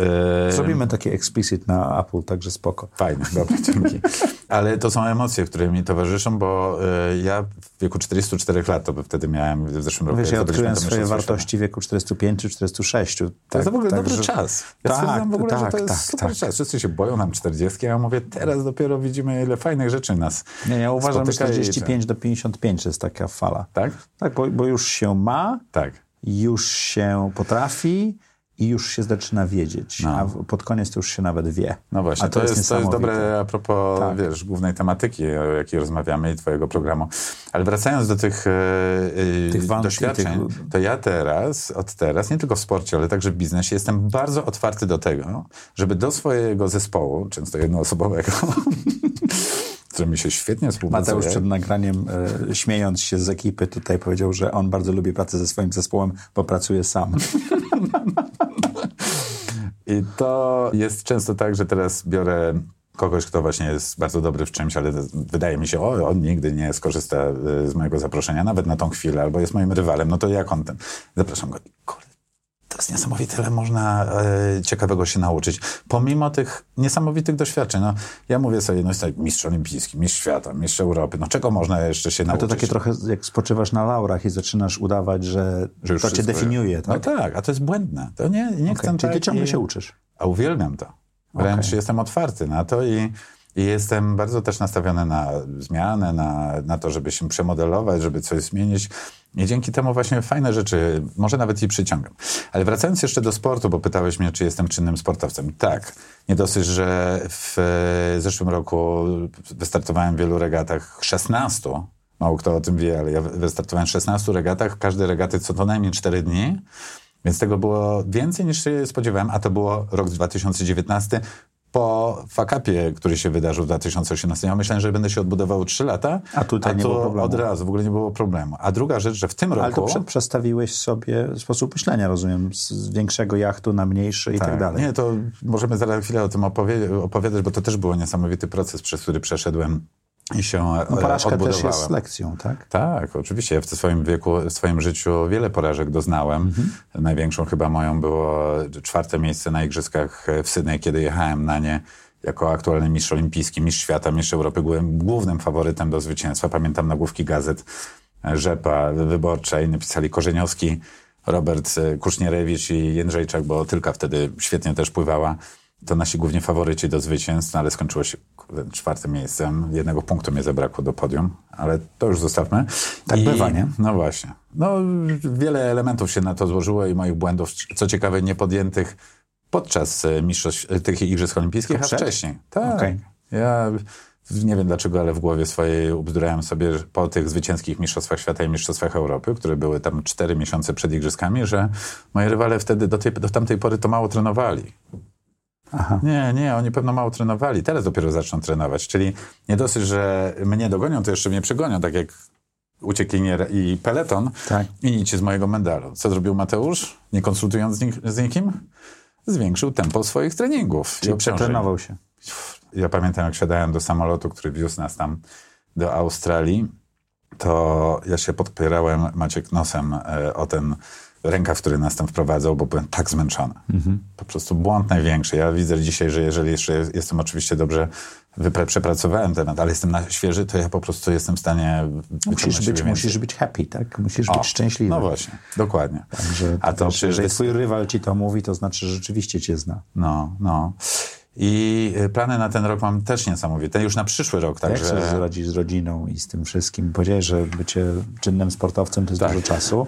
Yy, Zrobimy taki explicit na Apple, także spoko. Fajnie, dobra, dzięki. Ale to są emocje, które mi towarzyszą, bo y, ja w wieku 44 lat, to by wtedy miałem w zeszłym roku. Wiesz, ja odkryłem swoje wartości w wieku 45 czy 46. To jest w ogóle dobry czas. Ja tak, w ogóle, że tak, to jest tak, super tak. czas. Wszyscy się boją nam 40, a ja mówię, teraz dopiero widzimy, ile fajnych rzeczy nas Nie, ja uważam, że spotyka i- 45 do 55 to jest taka fala. Tak? Tak, bo, bo już się ma, Tak. już się potrafi i już się zaczyna wiedzieć. No. A pod koniec to już się nawet wie. No właśnie, A to, jest, to jest dobre a propos, Tak. wiesz, głównej tematyki, o jakiej rozmawiamy i twojego programu. Ale wracając do tych, e, Tych doświadczeń, tych- to ja teraz, od teraz, nie tylko w sporcie, ale także w biznesie, jestem bardzo otwarty do tego, żeby do swojego zespołu, często jednoosobowego, z którym mi się świetnie współpracuje, Mateusz przed nagraniem, e, śmiejąc się z ekipy, tutaj powiedział, że on bardzo lubi pracę ze swoim zespołem, bo pracuje sam. I to jest często tak, że teraz biorę kogoś, kto właśnie jest bardzo dobry w czymś, ale wydaje mi się, o, on nigdy nie skorzysta y, z mojego zaproszenia, nawet na tą chwilę, albo jest moim rywalem, no to jak on ten? Zapraszam go. Kurde, to jest niesamowite, ile można e, ciekawego się nauczyć. Pomimo tych niesamowitych doświadczeń. No, ja mówię sobie, no jest tak mistrz olimpijski, mistrz świata, mistrz Europy, no czego można jeszcze się A nauczyć? to takie trochę jak spoczywasz na laurach i zaczynasz udawać, że, Że to cię definiuje, tak? No tak, a to jest błędne. To nie, nie chcę Okay. Czyli tak ty ciągle i- się uczysz. A uwielbiam to. Wręcz Okej. jestem otwarty na to i, i jestem bardzo też nastawiony na zmianę, na, na to, żeby się przemodelować, żeby coś zmienić. I dzięki temu właśnie fajne rzeczy, może nawet i przyciągam. Ale wracając jeszcze do sportu, bo pytałeś mnie, czy jestem czynnym sportowcem. Tak. Nie dosyć, że w zeszłym roku wystartowałem w wielu regatach 16. Mało kto o tym wie, ale ja wystartowałem w 16 regatach. Każde regaty co to najmniej 4 dni. Więc tego było więcej niż się spodziewałem, a to było rok 2019 po fakapie, który się wydarzył w 2018. Ja myślałem, że będę się odbudował 3 lata, A tutaj nie to było problemu. od razu, w ogóle nie było problemu. A druga rzecz, że w tym Ale to roku... prze, przestawiłeś sobie sposób myślenia, rozumiem, z- większego jachtu na mniejszy i tak, dalej. Nie, to możemy zaraz chwilę o tym opowie- opowiadać, bo to też był niesamowity proces, przez który przeszedłem i się no, e, porażka odbudowałem. też jest lekcją, tak? Tak, oczywiście. Ja w swoim wieku, w swoim życiu wiele porażek doznałem. Mhm. Największą chyba moją było czwarte miejsce na Igrzyskach w Sydney, kiedy jechałem na nie jako aktualny mistrz olimpijski, mistrz świata, mistrz Europy. Byłem głównym faworytem do zwycięstwa. Pamiętam nagłówki gazet e, Rzepa, Wyborcza, inni pisali Korzeniowski, Robert e, Kusznierewicz i Jędrzejczak, bo Tylka wtedy świetnie też pływała. To nasi głównie faworyci do zwycięstw, no ale skończyło się czwartym miejscem. Jednego punktu mnie zabrakło do podium, ale to już zostawmy. Tak bywa, nie? No właśnie. No, wiele elementów się na to złożyło i moich błędów, co ciekawe, niepodjętych podczas e, mistrzostw, e, tych Igrzysk Olimpijskich, a Przed? wcześniej. Tak. Okej. Ja nie wiem dlaczego, ale w głowie swojej ubzdurałem sobie po tych zwycięskich Mistrzostwach Świata i Mistrzostwach Europy, które były tam cztery miesiące przed Igrzyskami, że moi rywale wtedy do, tej, do tamtej pory to mało trenowali. Aha. Nie, nie, oni pewno mało trenowali. Teraz dopiero zaczną trenować. Czyli nie dosyć, że mnie dogonią, to jeszcze mnie przegonią, tak jak uciekinier i peleton Tak. i nic z mojego medalu. Co zrobił Mateusz, nie konsultując z, nik- z nikim? Zwiększył tempo swoich treningów. Czyli przetrenował się. Ja pamiętam, jak wsiadałem do samolotu, który wiózł nas tam do Australii, to ja się podpierałem Maciek nosem e, o ten rękaw, który nas tam wprowadzał, bo byłem tak zmęczony. Po prostu błąd największy. Ja widzę dzisiaj, że jeżeli jeszcze jest- jestem oczywiście dobrze, wypre- przepracowałem temat, ale jestem na świeży, to ja po prostu jestem w stanie wyciągnąć Musisz być, musisz być happy, tak? Musisz O, być szczęśliwy. No właśnie, dokładnie. Także A to przecież jeżeli jest- twój rywal ci to mówi, to znaczy, że rzeczywiście cię zna. No, no. I y, plany na ten rok mam też niesamowite, już na przyszły rok. Także... Jak chcesz zradzić z rodziną i z tym wszystkim? Powiedziałeś, że bycie czynnym sportowcem to jest tak. dużo czasu.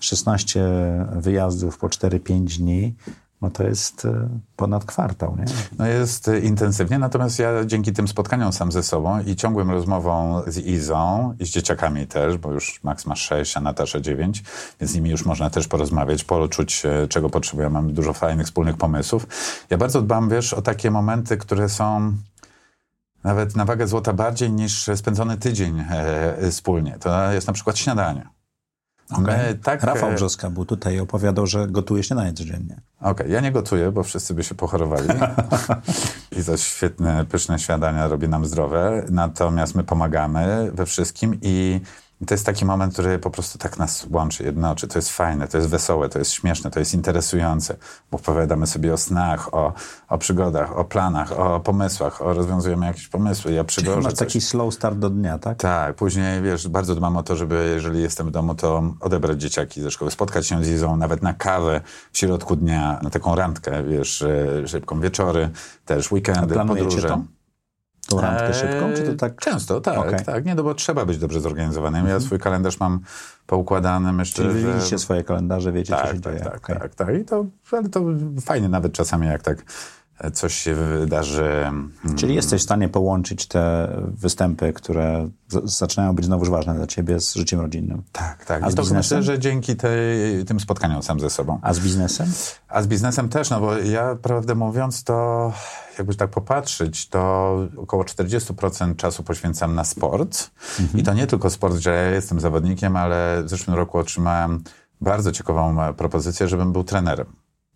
16 wyjazdów po 4-5 dni no to jest e, ponad kwartał, nie? No jest e, intensywnie, natomiast ja dzięki tym spotkaniom sam ze sobą i ciągłym rozmową z Izą i z dzieciakami też, bo już Max ma 6, a Natasza 9, więc z nimi już można też porozmawiać, poczuć, e, czego potrzebują. Mamy dużo fajnych, wspólnych pomysłów. Ja bardzo dbam, wiesz, o takie momenty, które są nawet na wagę złota bardziej niż spędzony tydzień wspólnie. To jest na przykład śniadanie. Okay. Tak, Rafał e, Brzoska był tutaj i opowiadał, że gotuje śniadanie codziennie. Okej, okay. ja nie gotuję, bo wszyscy by się pochorowali. I za świetne, pyszne śniadania robi nam zdrowe. Natomiast my pomagamy we wszystkim i i to jest taki moment, który po prostu tak nas łączy, jednoczy. To jest fajne, to jest wesołe, to jest śmieszne, to jest interesujące, bo opowiadamy sobie o snach, o, o przygodach, o planach, o pomysłach, o rozwiązujemy jakieś pomysły. Ja przygorzę masz taki slow start do dnia, tak? Tak, później, wiesz, bardzo dbam o to, żeby, jeżeli jestem w domu, to odebrać dzieciaki ze szkoły, spotkać się z Izą, nawet na kawę w środku dnia, na taką randkę, wiesz, szybką wieczory, też weekendy, A podróże. To? Tą randkę szybką, czy to tak? Często, tak, okay. tak. Nie, no bo trzeba być dobrze zorganizowanym. Ja mhm. swój kalendarz mam poukładany, myślę, Czyli wy widzicie swoje kalendarze, wiecie, tak, co się tak, dzieje. Tak, okay. tak, tak. I to, ale to fajnie nawet czasami, jak tak coś się wydarzy. Mm. Czyli jesteś w stanie połączyć te występy, które zaczynają być znowuż ważne dla ciebie z życiem rodzinnym. Tak, tak. A z to biznesem? myślę, że dzięki tej, tym spotkaniom sam ze sobą. A z biznesem? A z biznesem też, no bo ja prawdę mówiąc to jakby tak popatrzeć, to około 40% czasu poświęcam na sport. Mhm. I to nie tylko sport, że ja jestem zawodnikiem, ale w zeszłym roku otrzymałem bardzo ciekawą propozycję, żebym był trenerem.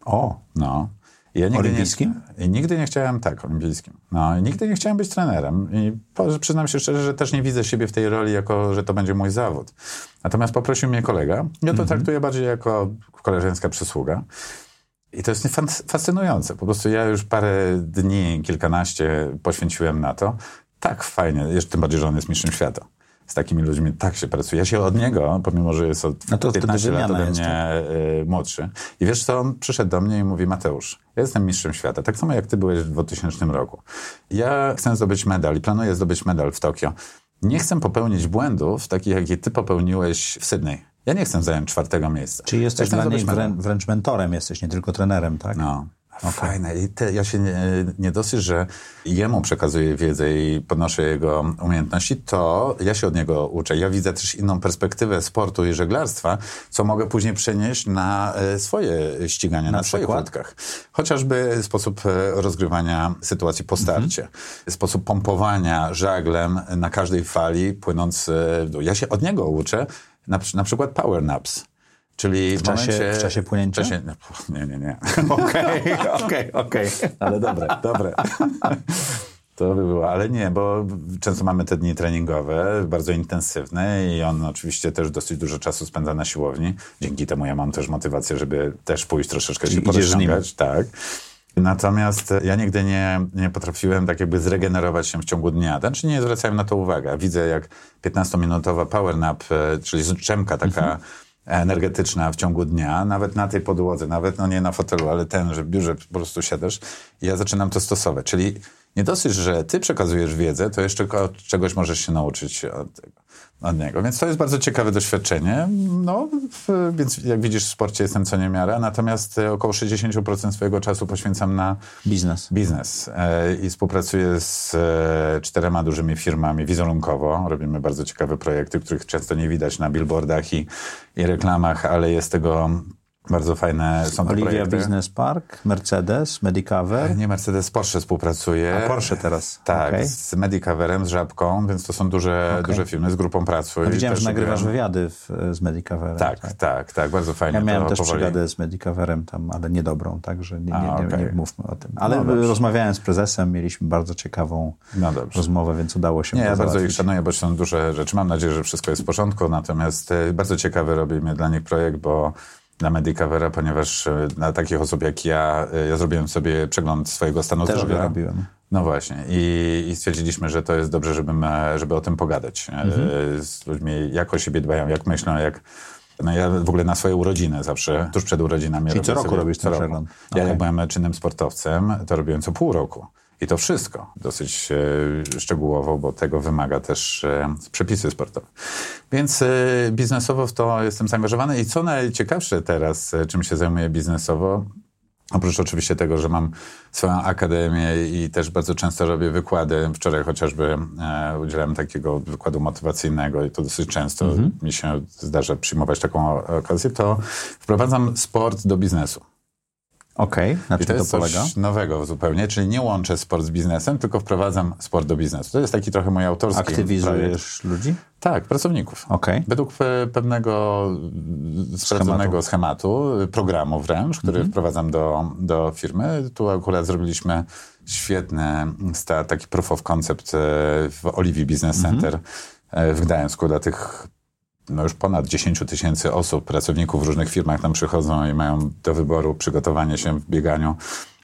O! No. Ja nigdy olimpijskim? Nie, nigdy nie chciałem, tak, olimpijskim. No, nigdy nie chciałem być trenerem. I przyznam się szczerze, że też nie widzę siebie w tej roli, jako że to będzie mój zawód. Natomiast poprosił mnie kolega. Ja to mhm. traktuję bardziej jako koleżeńska przysługa. I to jest fascynujące. Po prostu ja już parę dni, kilkanaście poświęciłem na to. Tak fajnie, jeszcze tym bardziej, że on jest mistrzem świata z takimi ludźmi tak się pracuje. Ja się od niego, pomimo, że jest od no to 15 lat ode mnie y, młodszy. I wiesz co, on przyszedł do mnie i mówi, Mateusz, ja jestem mistrzem świata, tak samo jak ty byłeś w 2000 roku. Ja chcę zdobyć medal i planuję zdobyć medal w Tokio. Nie chcę popełnić błędów takich, jakie ty popełniłeś w Sydney. Ja nie chcę zająć czwartego miejsca. Czyli jesteś ja dla niej wręcz mentorem, jesteś nie tylko trenerem, tak? No. Okay. Fajne. I te, ja się nie, nie dosyć, że jemu przekazuję wiedzę i podnoszę jego umiejętności, to ja się od niego uczę. Ja widzę też inną perspektywę sportu i żeglarstwa, co mogę później przenieść na e, swoje ścigania, na, na swoich łódkach. Chociażby sposób e, rozgrywania sytuacji po starcie, mhm. sposób pompowania żaglem na każdej fali płynąc w dół. Ja się od niego uczę, na, na przykład power naps. Czyli w, czasie, momencie, w czasie płynięcia? W czasie, nie, nie, nie. Okej, okej, okej. Ale dobre, dobre. To by było, ale nie, bo często mamy te dni treningowe, bardzo intensywne i on oczywiście też dosyć dużo czasu spędza na siłowni. Dzięki temu ja mam też motywację, żeby też pójść troszeczkę Czyli się porozciągać. Tak. Natomiast ja nigdy nie, nie potrafiłem tak jakby zregenerować się w ciągu dnia. Znaczy nie zwracałem na to uwagę. Widzę jak 15-minutowa power nap, e, czyli czemka taka mhm energetyczna w ciągu dnia, nawet na tej podłodze, nawet no nie na fotelu, ale ten, że w biurze po prostu siadasz ja zaczynam to stosować. Czyli nie dosyć, że ty przekazujesz wiedzę, to jeszcze czegoś możesz się nauczyć od tego od niego. Więc to jest bardzo ciekawe doświadczenie. No, więc jak widzisz, w sporcie jestem co niemiara, natomiast e, około 60% swojego czasu poświęcam na biznes. biznes. E, I współpracuję z e, czterema dużymi firmami wizerunkowo. Robimy bardzo ciekawe projekty, których często nie widać na billboardach i, i reklamach, ale jest tego bardzo fajne są to Olivia projekty. Business Park, Mercedes, Medicover. Nie, Mercedes, Porsche współpracuje. A Porsche teraz. Tak, okay. z Medicoverem, z Żabką, więc to są duże, okay. duże firmy, z grupą pracy. Ja widziałem, że nagrywasz wywiady w, z Medicoverem. Tak, tak, tak, tak, bardzo fajnie. Ja miałem też powoli. z Medicoverem tam, ale niedobrą, także nie, nie, nie, okay. nie, mówmy o tym. Ale no rozmawiałem z prezesem, mieliśmy bardzo ciekawą no rozmowę, więc udało się Nie, ja bardzo ich szanuję, bo są duże rzeczy. Mam nadzieję, że wszystko jest w porządku, natomiast e, bardzo ciekawy robimy dla nich projekt, bo na Medicavera, ponieważ e, na takich osób jak ja, e, ja zrobiłem sobie przegląd swojego stanu Też zdrowia. Robiłem. No właśnie. I, I, stwierdziliśmy, że to jest dobrze, żeby, żeby o tym pogadać. E, mhm. Z ludźmi, jak o siebie dbają, jak myślą, jak No ja w ogóle na swoje urodziny zawsze, tuż przed urodzinami Czyli robię co roku robisz ten przegląd? Ja Okej. jak byłem czynnym sportowcem, to robiłem co pół roku. I to wszystko. Dosyć e, szczegółowo, bo tego wymaga też e, przepisy sportowe. Więc e, biznesowo w to jestem zaangażowany. I co najciekawsze teraz, czym się zajmuję biznesowo, Oprócz oczywiście tego, że mam swoją akademię i też bardzo często robię wykłady. Wczoraj chociażby e, udzielałem takiego wykładu motywacyjnego i to dosyć często mi się zdarza przyjmować taką okazję, to wprowadzam sport do biznesu. Okej, na I czym to to, jest polega? coś nowego zupełnie, czyli nie łączę sport z biznesem, tylko wprowadzam sport do biznesu. To jest taki trochę mój autorski projekt. Aktywizujesz ludzi? Tak, pracowników. Okej. Według pe- pewnego sprawdzonego schematu, programu wręcz, który Mhm. wprowadzam do, do firmy. Tu akurat zrobiliśmy świetny start, taki proof of concept e, w Oliwii Business Mhm. Center e, w Gdańsku dla tych no już ponad 10 tysięcy osób, pracowników w różnych firmach tam przychodzą i mają do wyboru przygotowanie się w bieganiu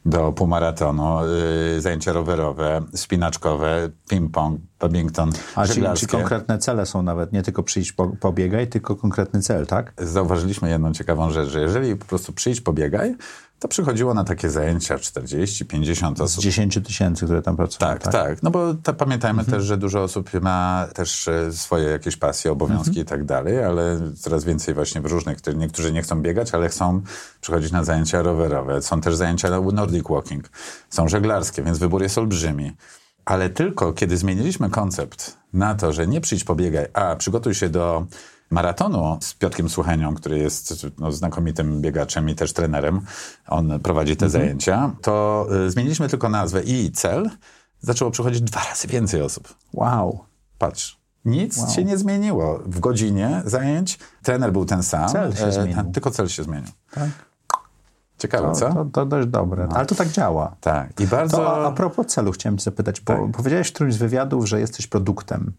do półmaratonu, yy, zajęcia rowerowe, spinaczkowe, ping-pong, badminton, A czyli, czy konkretne cele są nawet, nie tylko przyjść, po, pobiegaj, tylko konkretny cel, tak? Zauważyliśmy jedną ciekawą rzecz, że jeżeli po prostu przyjdź, pobiegaj, to przychodziło na takie zajęcia 40-50 Z osób. 10 tysięcy, które tam pracują, Tak, tak, No bo ta, pamiętajmy Mhm. też, że dużo osób ma też e, swoje jakieś pasje, obowiązki Mhm. i tak dalej, ale coraz więcej właśnie w różnych, którzy- niektórzy nie chcą biegać, ale chcą przychodzić na zajęcia rowerowe. Są też zajęcia Nordic Walking, są żeglarskie, więc wybór jest olbrzymi. Ale tylko kiedy zmieniliśmy koncept na to, że nie przyjdź pobiegaj, a przygotuj się do maratonu z Piotkiem Słuchenią, który jest no, znakomitym biegaczem i też trenerem, on prowadzi te zajęcia, to y, zmieniliśmy tylko nazwę i cel, zaczęło przychodzić dwa razy więcej osób. Wow. Patrz. Nic się nie zmieniło. W godzinie zajęć trener był ten sam. Cel się e, zmienił. Tylko cel się zmienił. Tak. Ciekawe, To, co? to, to dość dobre. Ale to tak działa. Tak. I bardzo... To a, propos celu chciałem cię zapytać, bo Tak. powiedziałeś w którymś z wywiadów, że jesteś produktem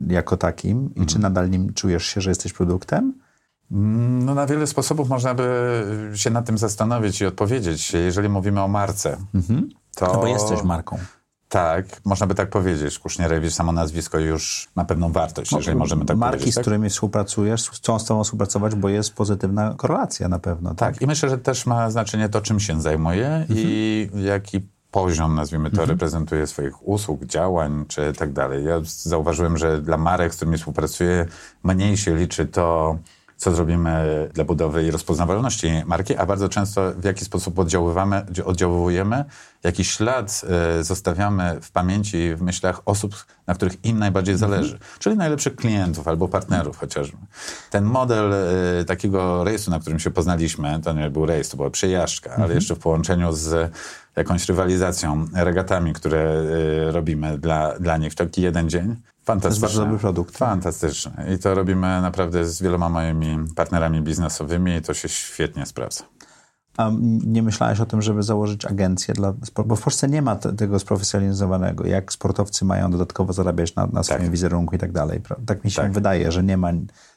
jako takim i Mhm. czy nadal nim czujesz się, że jesteś produktem? No na wiele sposobów można by się nad tym zastanowić i odpowiedzieć. Jeżeli mówimy o marce, to... No bo jesteś marką. Tak, można by tak powiedzieć. Kusznierewicz, samo nazwisko już ma pewną wartość, jeżeli możemy tak Marki, powiedzieć. z tak? którymi współpracujesz, chcą z tobą współpracować, bo jest pozytywna korelacja na pewno. Tak. Tak, i myślę, że też ma znaczenie to, czym się zajmuje i jaki poziom, nazwijmy to, reprezentuje swoich usług, działań czy tak dalej. Ja zauważyłem, że dla marek, z którymi współpracuję, mniej się liczy to, co zrobimy dla budowy i rozpoznawalności marki, a bardzo często w jaki sposób oddziaływamy, oddziałujemy, jaki ślad e, zostawiamy w pamięci, w myślach osób, na których im najbardziej zależy, czyli najlepszych klientów albo partnerów chociażby. Ten model e, takiego rejsu, na którym się poznaliśmy, to nie był rejs, to była przejażdżka, ale jeszcze w połączeniu z jakąś rywalizacją, regatami, które e, robimy dla, dla nich w taki jeden dzień. Fantastyczne. bardzo dobry produkt. Fantastyczne. I to robimy naprawdę z wieloma moimi partnerami biznesowymi i to się świetnie sprawdza. A nie myślałeś o tym, żeby założyć agencję dla sportu? Bo w Polsce nie ma te, tego sprofesjonalizowanego. Jak sportowcy mają dodatkowo zarabiać na, na swoim Tak. wizerunku i tak dalej. Tak mi się Tak. wydaje, że nie ma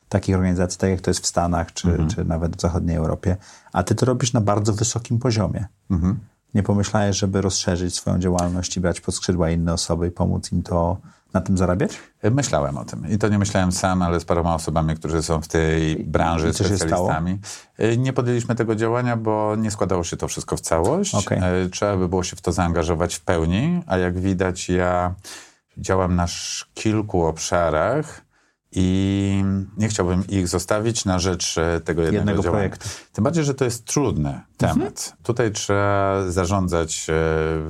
takich organizacji, tak jak to jest w Stanach, czy, Mhm. czy nawet w zachodniej Europie. A ty to robisz na bardzo wysokim poziomie. Mhm. Nie pomyślałeś, żeby rozszerzyć swoją działalność i brać pod skrzydła inne osoby i pomóc im to na tym zarabiać? Myślałem o tym. I to nie myślałem sam, ale z paroma osobami, którzy są w tej branży I specjalistami. Y, Nie podjęliśmy tego działania, bo nie składało się to wszystko w całość. Okej. Y, Trzeba by było się w to zaangażować w pełni, a jak widać ja działam na kilku obszarach i nie chciałbym ich zostawić na rzecz e, tego jednego, Jednego działania. projektu. Tym bardziej, że to jest trudny temat. Tutaj trzeba zarządzać e,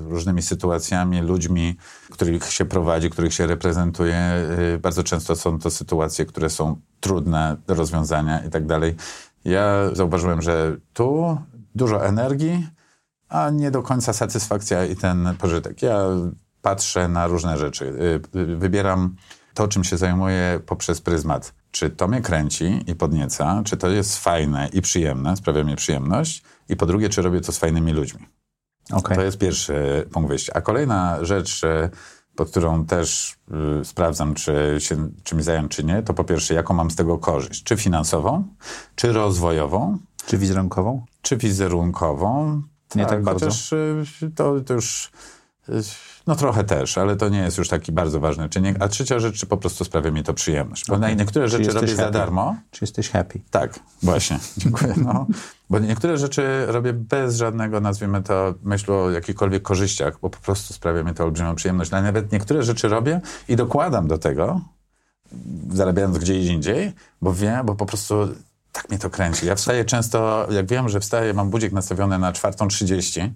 różnymi sytuacjami, ludźmi, których się prowadzi, których się reprezentuje. E, bardzo często są to sytuacje, które są trudne do rozwiązania i tak dalej. Ja zauważyłem, że tu dużo energii, a nie do końca satysfakcja i ten pożytek. Ja patrzę na różne rzeczy. Wybieram to, czym się zajmuję poprzez pryzmat. Czy to mnie kręci i podnieca, czy to jest fajne i przyjemne, sprawia mi przyjemność i po drugie, czy robię to z fajnymi ludźmi. Okej. To jest pierwszy punkt wyjścia. A kolejna rzecz, e, pod którą też y, sprawdzam, czy się czymś zająć, czy nie, to po pierwsze, jaką mam z tego korzyść. Czy finansową, czy rozwojową, Czy wizerunkową? czy wizerunkową. Nie tak bardzo. Chociaż y, to, to już No trochę też, ale to nie jest już taki bardzo ważny czynnik. A trzecia rzecz, czy po prostu sprawia mi to przyjemność. Bo Okej. niektóre Czy rzeczy robię za happy? darmo. Czy jesteś happy? Tak, właśnie. Dziękuję. No. Bo niektóre rzeczy robię bez żadnego, nazwijmy to, myślu o jakichkolwiek korzyściach, bo po prostu sprawia mi to olbrzymią przyjemność. Ale nawet niektóre rzeczy robię i dokładam do tego, zarabiając gdzie indziej, bo wiem, bo po prostu tak mnie to kręci. Ja wstaję często, jak wiem, że wstaję, mam budzik nastawiony na 4.30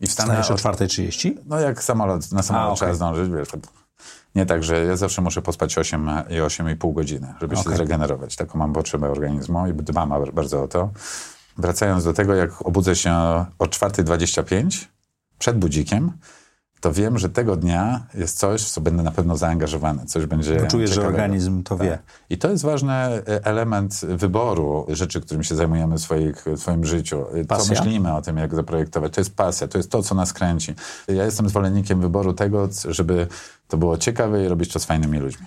i wstanę Wstajesz o o 4.30? no jak samolot, na samolot A, trzeba zdążyć, wiesz. Nie tak, że ja zawsze muszę pospać 8 i 8,5 godziny, żeby się Okej. zregenerować. Taką mam potrzebę organizmu i dbam bardzo o to. Wracając do tego, jak obudzę się o 4.25 przed budzikiem, to wiem, że tego dnia jest coś, w co będę na pewno zaangażowany. Coś będzie Bo czujesz, że organizm to wie. I to jest ważny e, element wyboru rzeczy, którymi się zajmujemy w, swoich, w swoim życiu. E, Co Pasja? myślimy o tym, jak zaprojektować. To jest pasja, to jest to, co nas kręci. Ja jestem zwolennikiem wyboru tego, żeby to było ciekawe i robić to z fajnymi ludźmi.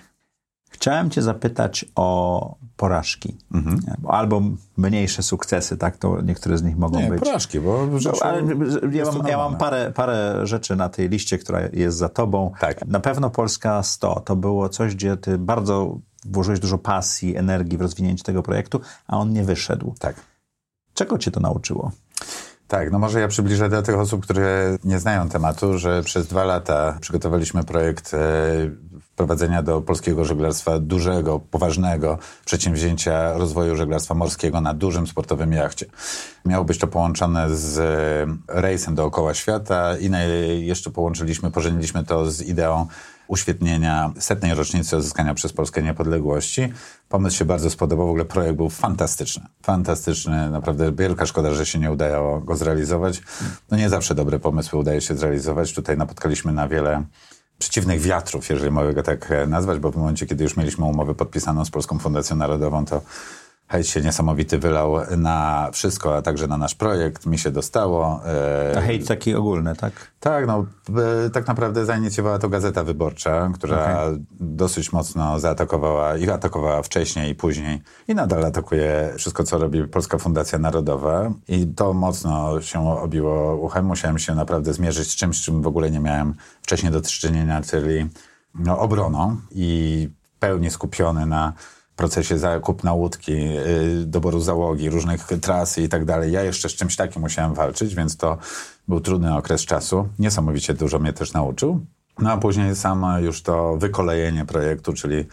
Chciałem cię zapytać o porażki. Mhm. Albo mniejsze sukcesy, tak? To niektóre z nich mogą Nie, być. porażki, bo No, ale ja mam, ja mam parę, parę rzeczy na tej liście, która jest za tobą. Tak. Na pewno Polska 100 to było coś, gdzie ty bardzo włożyłeś dużo pasji, energii w rozwinięcie tego projektu, a on nie wyszedł. Tak. Czego cię to nauczyło? Tak, no może ja przybliżę dla tych osób, które nie znają tematu, że przez dwa lata przygotowaliśmy projekt e, wprowadzenia do polskiego żeglarstwa dużego, poważnego przedsięwzięcia rozwoju żeglarstwa morskiego na dużym sportowym jachcie. Miało być to połączone z e, rejsem dookoła świata i jeszcze połączyliśmy, pożeniliśmy to z ideą uświetnienia setnej rocznicy odzyskania przez Polskę niepodległości. Pomysł się bardzo spodobał, w ogóle projekt był fantastyczny. Fantastyczny, naprawdę wielka szkoda, że się nie udało go zrealizować. No nie zawsze dobre pomysły udaje się zrealizować. Tutaj napotkaliśmy na wiele przeciwnych wiatrów, jeżeli mogę go tak e, nazwać, bo w momencie, kiedy już mieliśmy umowę podpisaną z Polską Fundacją Narodową, to hejt się niesamowity wylał na wszystko, a także na nasz projekt. Mi się dostało. E, A hejt taki ogólny, tak? tak, no e, tak naprawdę zainicjowała to Gazeta Wyborcza, która dosyć mocno zaatakowała i atakowała wcześniej i później i nadal atakuje wszystko, co robi Polska Fundacja Narodowa i to mocno się obiło uchem. Musiałem się naprawdę zmierzyć z czymś, czym w ogóle nie miałem wcześniej do czynienia, czyli no, obroną i pełnie skupiony na procesie zakupna łódki, yy, doboru załogi, różnych tras i tak dalej. Ja jeszcze z czymś takim musiałem walczyć, więc to był trudny okres czasu. Niesamowicie dużo mnie też nauczył. No a później samo już to wykolejenie projektu, czyli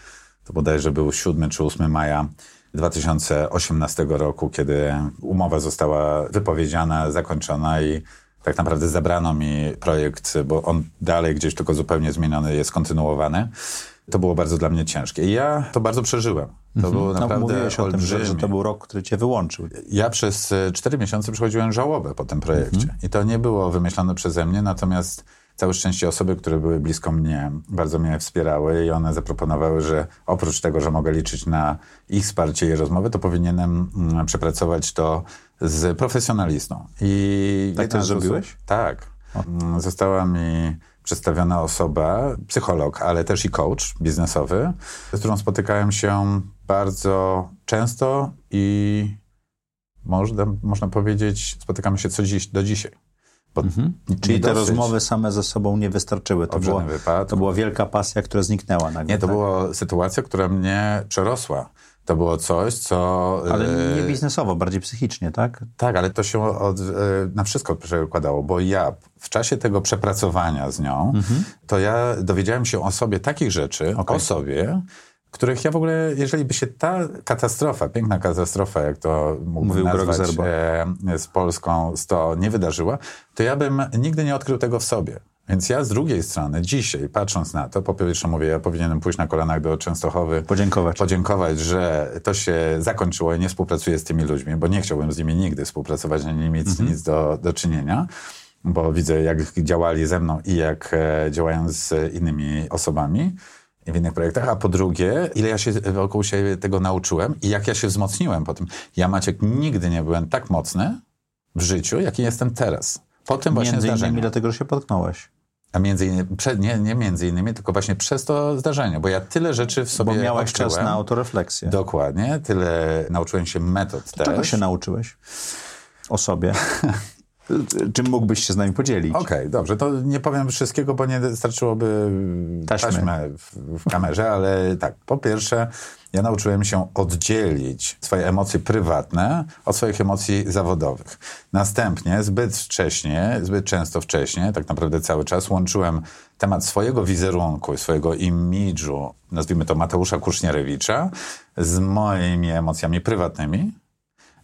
to bodajże był 7 czy 8 maja 2018 roku, kiedy umowa została wypowiedziana, zakończona i tak naprawdę zabrano mi projekt, bo on dalej gdzieś tylko zupełnie zmieniony jest kontynuowany. To było bardzo dla mnie ciężkie. I ja to bardzo przeżyłem. To było No, naprawdę mówiłeś o tym, że, to był rok, który cię wyłączył. Ja przez e, cztery miesiące przechodziłem żałobę po tym projekcie. Mhm. I to nie było wymyślone przeze mnie, natomiast całe szczęście osoby, które były blisko mnie, bardzo mnie wspierały i one zaproponowały, że oprócz tego, że mogę liczyć na ich wsparcie i rozmowy, to powinienem mm, przepracować to z profesjonalistą. I Tak też osób- zrobiłeś? Tak. Mm, Została mi przedstawiona osoba, psycholog, ale też i coach biznesowy, z którą spotykałem się bardzo często i można, można powiedzieć, spotykamy się co dziś, do dzisiaj. Bo Mhm. Czyli te dosyć- rozmowy same ze sobą nie wystarczyły. To, było, to była wielka pasja, która zniknęła nagle. Nie, to tak? była sytuacja, która mnie przerosła. To było coś, co... Ale e, nie biznesowo, bardziej psychicznie, tak? Tak, ale to się od, e, na wszystko przekładało, bo ja w czasie tego przepracowania z nią, Mhm. to ja dowiedziałem się o sobie takich rzeczy, Okej. o sobie, których ja w ogóle, jeżeli by się ta katastrofa, piękna katastrofa, jak to mógłbym Mówił nazwać, e, z Polską 100 nie wydarzyła, to ja bym nigdy nie odkrył tego w sobie. Więc ja z drugiej strony, dzisiaj, patrząc na to, po pierwsze mówię, ja powinienem pójść na kolanach do Częstochowy, Podziękować. podziękować, że to się zakończyło i nie współpracuję z tymi ludźmi, bo nie chciałbym z nimi nigdy współpracować, ani nie mieć Mhm. nic do, do czynienia, bo widzę, jak działali ze mną i jak e, działają z innymi osobami w innych projektach, a po drugie, ile ja się wokół siebie tego nauczyłem i jak ja się wzmocniłem po tym. Ja, Maciek, nigdy nie byłem tak mocny w życiu, jaki jestem teraz. Po tym właśnie Między zdarzeniu. innymi dlatego, że się potknąłeś. A między innymi, nie, nie między innymi, tylko właśnie przez to zdarzenie, bo ja tyle rzeczy w sobie Bo miałeś czas na autorefleksję. Dokładnie, tyle nauczyłem się metod Czego też. się nauczyłeś? O sobie. Czym mógłbyś się z nami podzielić? Okej, okay, dobrze. To nie powiem wszystkiego, bo nie starczyłoby taśmy, taśmy w, w kamerze, ale tak, po pierwsze ja nauczyłem się oddzielić swoje emocje prywatne od swoich emocji zawodowych. Następnie, zbyt wcześnie, zbyt często wcześniej, tak naprawdę cały czas łączyłem temat swojego wizerunku swojego imidżu, nazwijmy to Mateusza Kusznierewicza, z moimi emocjami prywatnymi,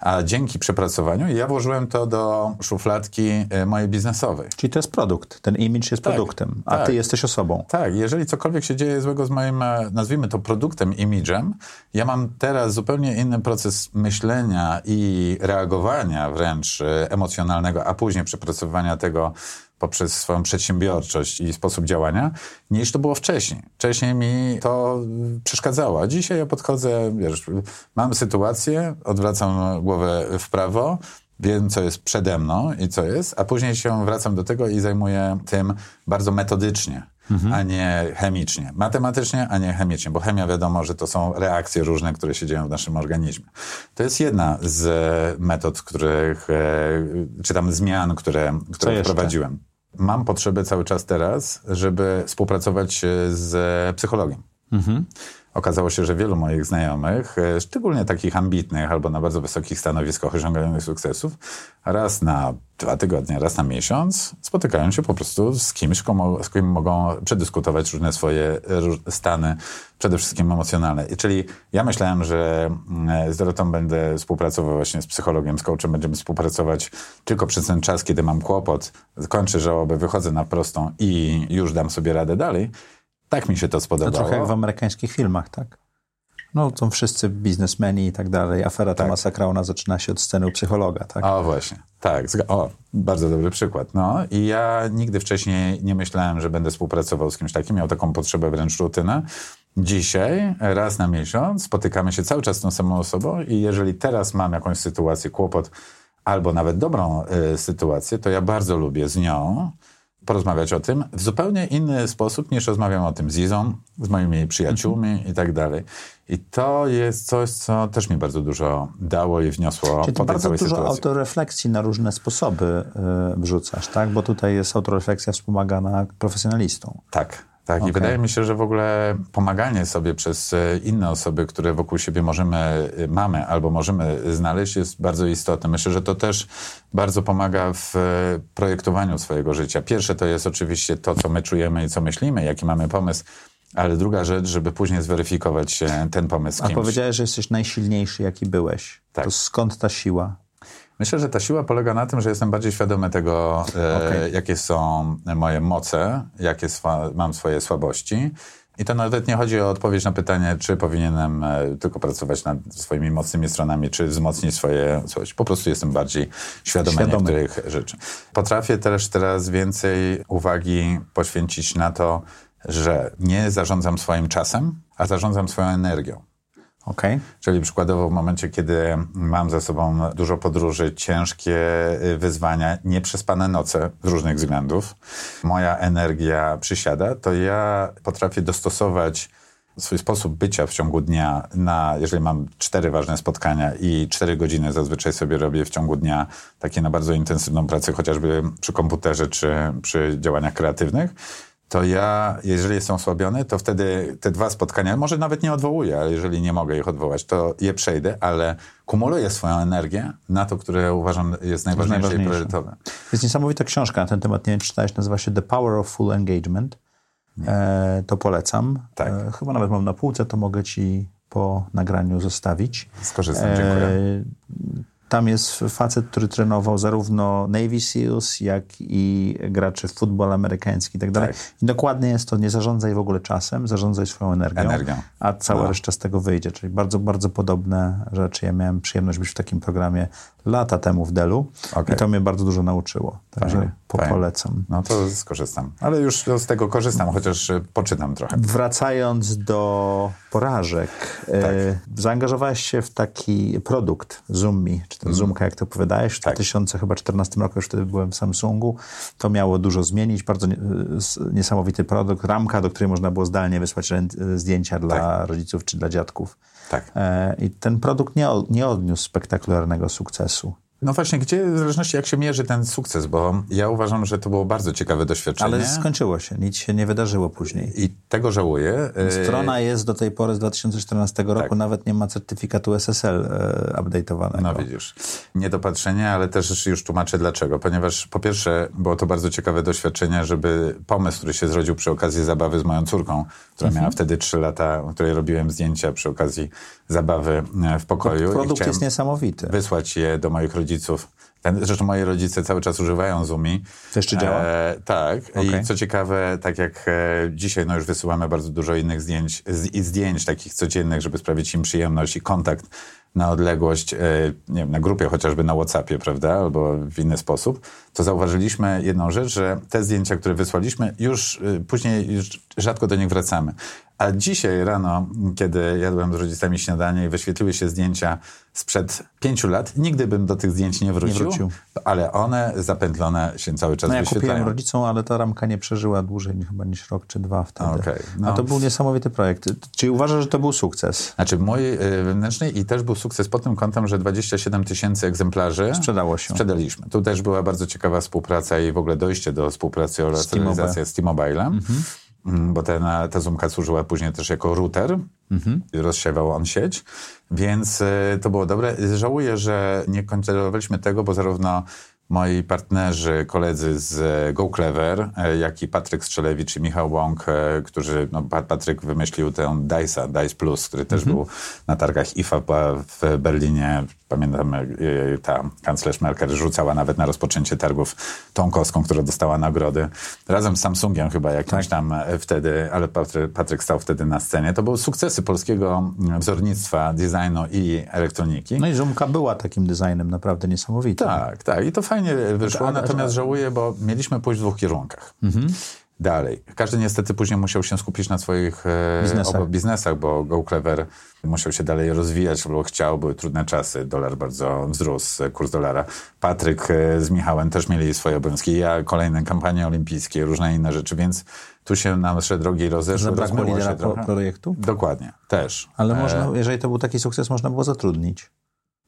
a dzięki przepracowaniu ja włożyłem to do szufladki e, mojej biznesowej. Czyli to jest produkt, ten image jest tak, produktem, a tak. ty jesteś osobą. Tak, jeżeli cokolwiek się dzieje złego z moim, e, nazwijmy to produktem, imidżem, ja mam teraz zupełnie inny proces myślenia i reagowania wręcz e, emocjonalnego, a później przepracowywania tego poprzez swoją przedsiębiorczość i sposób działania, niż to było wcześniej. Wcześniej mi to przeszkadzało, a dzisiaj ja podchodzę, wiesz, mam sytuację, odwracam głowę w prawo, wiem, co jest przede mną i co jest, a później się wracam do tego i zajmuję tym bardzo metodycznie, mhm. a nie chemicznie. Matematycznie, a nie chemicznie, bo chemia wiadomo, że to są reakcje różne, które się dzieją w naszym organizmie. To jest jedna z metod, których, e, czy tam zmian, które, które wprowadziłem mam potrzebę cały czas teraz, żeby współpracować z psychologiem. Mhm. Okazało się, że wielu moich znajomych, e, szczególnie takich ambitnych albo na bardzo wysokich stanowiskach osiąganych sukcesów, raz na dwa tygodnie, raz na miesiąc spotykają się po prostu z kimś, z kim mogą przedyskutować różne swoje stany, przede wszystkim emocjonalne. I czyli ja myślałem, że mm, z Dorotą będę współpracował właśnie z psychologiem, z coachem, będziemy współpracować tylko przez ten czas, kiedy mam kłopot, kończę żałobę, wychodzę na prostą i już dam sobie radę dalej. Tak mi się to spodobało. To trochę jak w amerykańskich filmach, tak? No, są wszyscy biznesmeni i tak dalej. Afera tak. Thomasa Crowna zaczyna się od sceny u psychologa, tak? O, właśnie. Tak. O, bardzo dobry przykład. No i ja nigdy wcześniej nie myślałem, że będę współpracował z kimś takim. Miał taką potrzebę wręcz rutynę. Dzisiaj, raz na miesiąc, spotykamy się cały czas z tą samą osobą i jeżeli teraz mam jakąś sytuację, kłopot, albo nawet dobrą y, sytuację, to ja bardzo lubię z nią porozmawiać o tym w zupełnie inny sposób niż rozmawiam o tym z Izą, z moimi przyjaciółmi mhm. i tak dalej. I to jest coś, co też mi bardzo dużo dało i wniosło Czyli po bardzo dużo sytuacji. autorefleksji na różne sposoby y, wrzucasz, tak? Bo tutaj jest autorefleksja wspomagana profesjonalistą. Tak, tak, okay. i wydaje mi się, że w ogóle pomaganie sobie przez e, inne osoby, które wokół siebie możemy, e, mamy albo możemy znaleźć, jest bardzo istotne. Myślę, że to też bardzo pomaga w e, projektowaniu swojego życia. Pierwsze to jest oczywiście to, co my czujemy i co myślimy, jaki mamy pomysł, ale druga rzecz, żeby później zweryfikować ten pomysł z kimś. A powiedziałeś, że jesteś najsilniejszy, jaki byłeś. Tak. To skąd ta siła? Myślę, że ta siła polega na tym, że jestem bardziej świadomy tego, e, okay. jakie są moje moce, jakie mam swoje słabości. I to nawet nie chodzi o odpowiedź na pytanie, czy powinienem e, tylko pracować nad swoimi mocnymi stronami, czy wzmocnić swoje coś. Po prostu jestem bardziej świadomy, świadomy. niektórych rzeczy. Potrafię też teraz więcej uwagi poświęcić na to, że nie zarządzam swoim czasem, a zarządzam swoją energią. Okay. Czyli przykładowo w momencie, kiedy mam za sobą dużo podróży, ciężkie y, wyzwania, nieprzespane noce z różnych względów, moja energia przysiada, to ja potrafię dostosować swój sposób bycia w ciągu dnia na, jeżeli mam cztery ważne spotkania i cztery godziny zazwyczaj sobie robię w ciągu dnia takie na bardzo intensywną pracę, chociażby przy komputerze czy przy działaniach kreatywnych, to ja, jeżeli jestem osłabiony, to wtedy te dwa spotkania, może nawet nie odwołuję, ale jeżeli nie mogę ich odwołać, to je przejdę, ale kumuluję swoją energię na to, które uważam jest najważniejsze, i priorytetowe. Jest niesamowita książka na ten temat, nie wiem, czy czytałeś, nazywa się The Power of Full Engagement. E, to polecam. Tak. E, chyba nawet mam na półce, to mogę ci po nagraniu zostawić. Skorzystam, dziękuję. E, tam jest facet, który trenował zarówno Navy SEALs, jak i graczy w futbol amerykański i tak dalej. I dokładnie jest to, nie zarządzaj w ogóle czasem, zarządzaj swoją energią, energią. a cała no. reszta z tego wyjdzie. Czyli bardzo, bardzo podobne rzeczy. Ja miałem przyjemność być w takim programie lata temu w Delu okay. i to mnie bardzo dużo nauczyło. Także po polecam. No to skorzystam. Ale już z tego korzystam, chociaż e, poczytam trochę. Wracając do porażek. Tak. E, zaangażowałeś się w taki produkt ZoomMe, czy ten. Zoomka, jak to opowiadałeś. W tak. 2014 roku już wtedy byłem w Samsungu. To miało dużo zmienić. Bardzo niesamowity produkt. Ramka, do której można było zdalnie wysłać zdjęcia dla tak. rodziców czy dla dziadków. Tak. E, I ten produkt nie, nie odniósł spektakularnego sukcesu. No właśnie, gdzie w zależności jak się mierzy ten sukces, bo ja uważam, że to było bardzo ciekawe doświadczenie. Ale skończyło się, nic się nie wydarzyło później. I tego żałuję. Strona jest do tej pory z 2014 roku, tak. nawet nie ma certyfikatu SSL e, update'owanego. No widzisz, niedopatrzenie, ale też już tłumaczę dlaczego. Ponieważ po pierwsze było to bardzo ciekawe doświadczenie, żeby pomysł, który się zrodził przy okazji zabawy z moją córką, która mhm. miała wtedy 3 lata, której robiłem zdjęcia przy okazji zabawy e, w pokoju. Produkt jest niesamowity. Wysłać je do moich rodziców. Ten, zresztą moi rodzice cały czas używają Zumi. To jeszcze działa? E, tak. Okay. I co ciekawe, tak jak e, dzisiaj no już wysyłamy bardzo dużo innych zdjęć, z, zdjęć takich codziennych, żeby sprawić im przyjemność i kontakt na odległość, e, nie wiem, na grupie chociażby na Whatsappie, prawda, albo w inny sposób, to zauważyliśmy jedną rzecz, że te zdjęcia, które wysłaliśmy, już e, później już rzadko do nich wracamy. A dzisiaj rano, kiedy jadłem z rodzicami śniadanie i wyświetliły się zdjęcia sprzed pięciu lat, nigdy bym do tych zdjęć nie wrócił, nie wrócił. ale one zapętlone się cały czas no, ja wyświetlają. kupiłem rodzicom, ale ta ramka nie przeżyła dłużej chyba niż rok czy dwa wtedy. Okay, no. A to był niesamowity projekt. Czyli uważasz, że to był sukces? Znaczy mój y, wewnętrzny i też był sukces pod tym kątem, że 27 tysięcy egzemplarzy sprzedało się. Sprzedaliśmy. Tu też była bardzo ciekawa współpraca i w ogóle dojście do współpracy oraz realizacja z T-Mobilem. Mhm. Mm, bo ten, ta Zoomka służyła później też jako router, mhm. rozsiewał on sieć, więc y, to było dobre. Żałuję, że nie kontynuowaliśmy tego, bo zarówno moi partnerzy, koledzy z GoClever, e, jak i Patryk Strzelewicz i Michał Łąk, e, którzy, no Patryk wymyślił tę DICE, DICE Plus, który też mhm. był na targach IFA w Berlinie. Pamiętam, e, ta kanclerz Merkel rzucała nawet na rozpoczęcie targów tą kostką, która dostała nagrody. Razem z Samsungiem chyba jakimś tak. tam wtedy, ale Patryk, Patryk stał wtedy na scenie. To były sukcesy polskiego wzornictwa, designu i elektroniki. No i Zoomka była takim designem naprawdę niesamowitym. Tak, tak. I to fajnie fajnie wyszło, natomiast żałuję, bo mieliśmy pójść w dwóch kierunkach. Mhm. Dalej. Każdy niestety później musiał się skupić na swoich e, biznesach, biznesach bo GoClever musiał się dalej rozwijać, bo chciał, były trudne czasy, dolar bardzo wzrósł, kurs dolara. Patryk e, z Michałem też mieli swoje obowiązki, ja kolejne kampanie olimpijskie, różne inne rzeczy, więc tu się nasze drogi rozeszły. Zabrakło lidera projektu? Dokładnie, też. Ale można, e, jeżeli to był taki sukces, można było zatrudnić.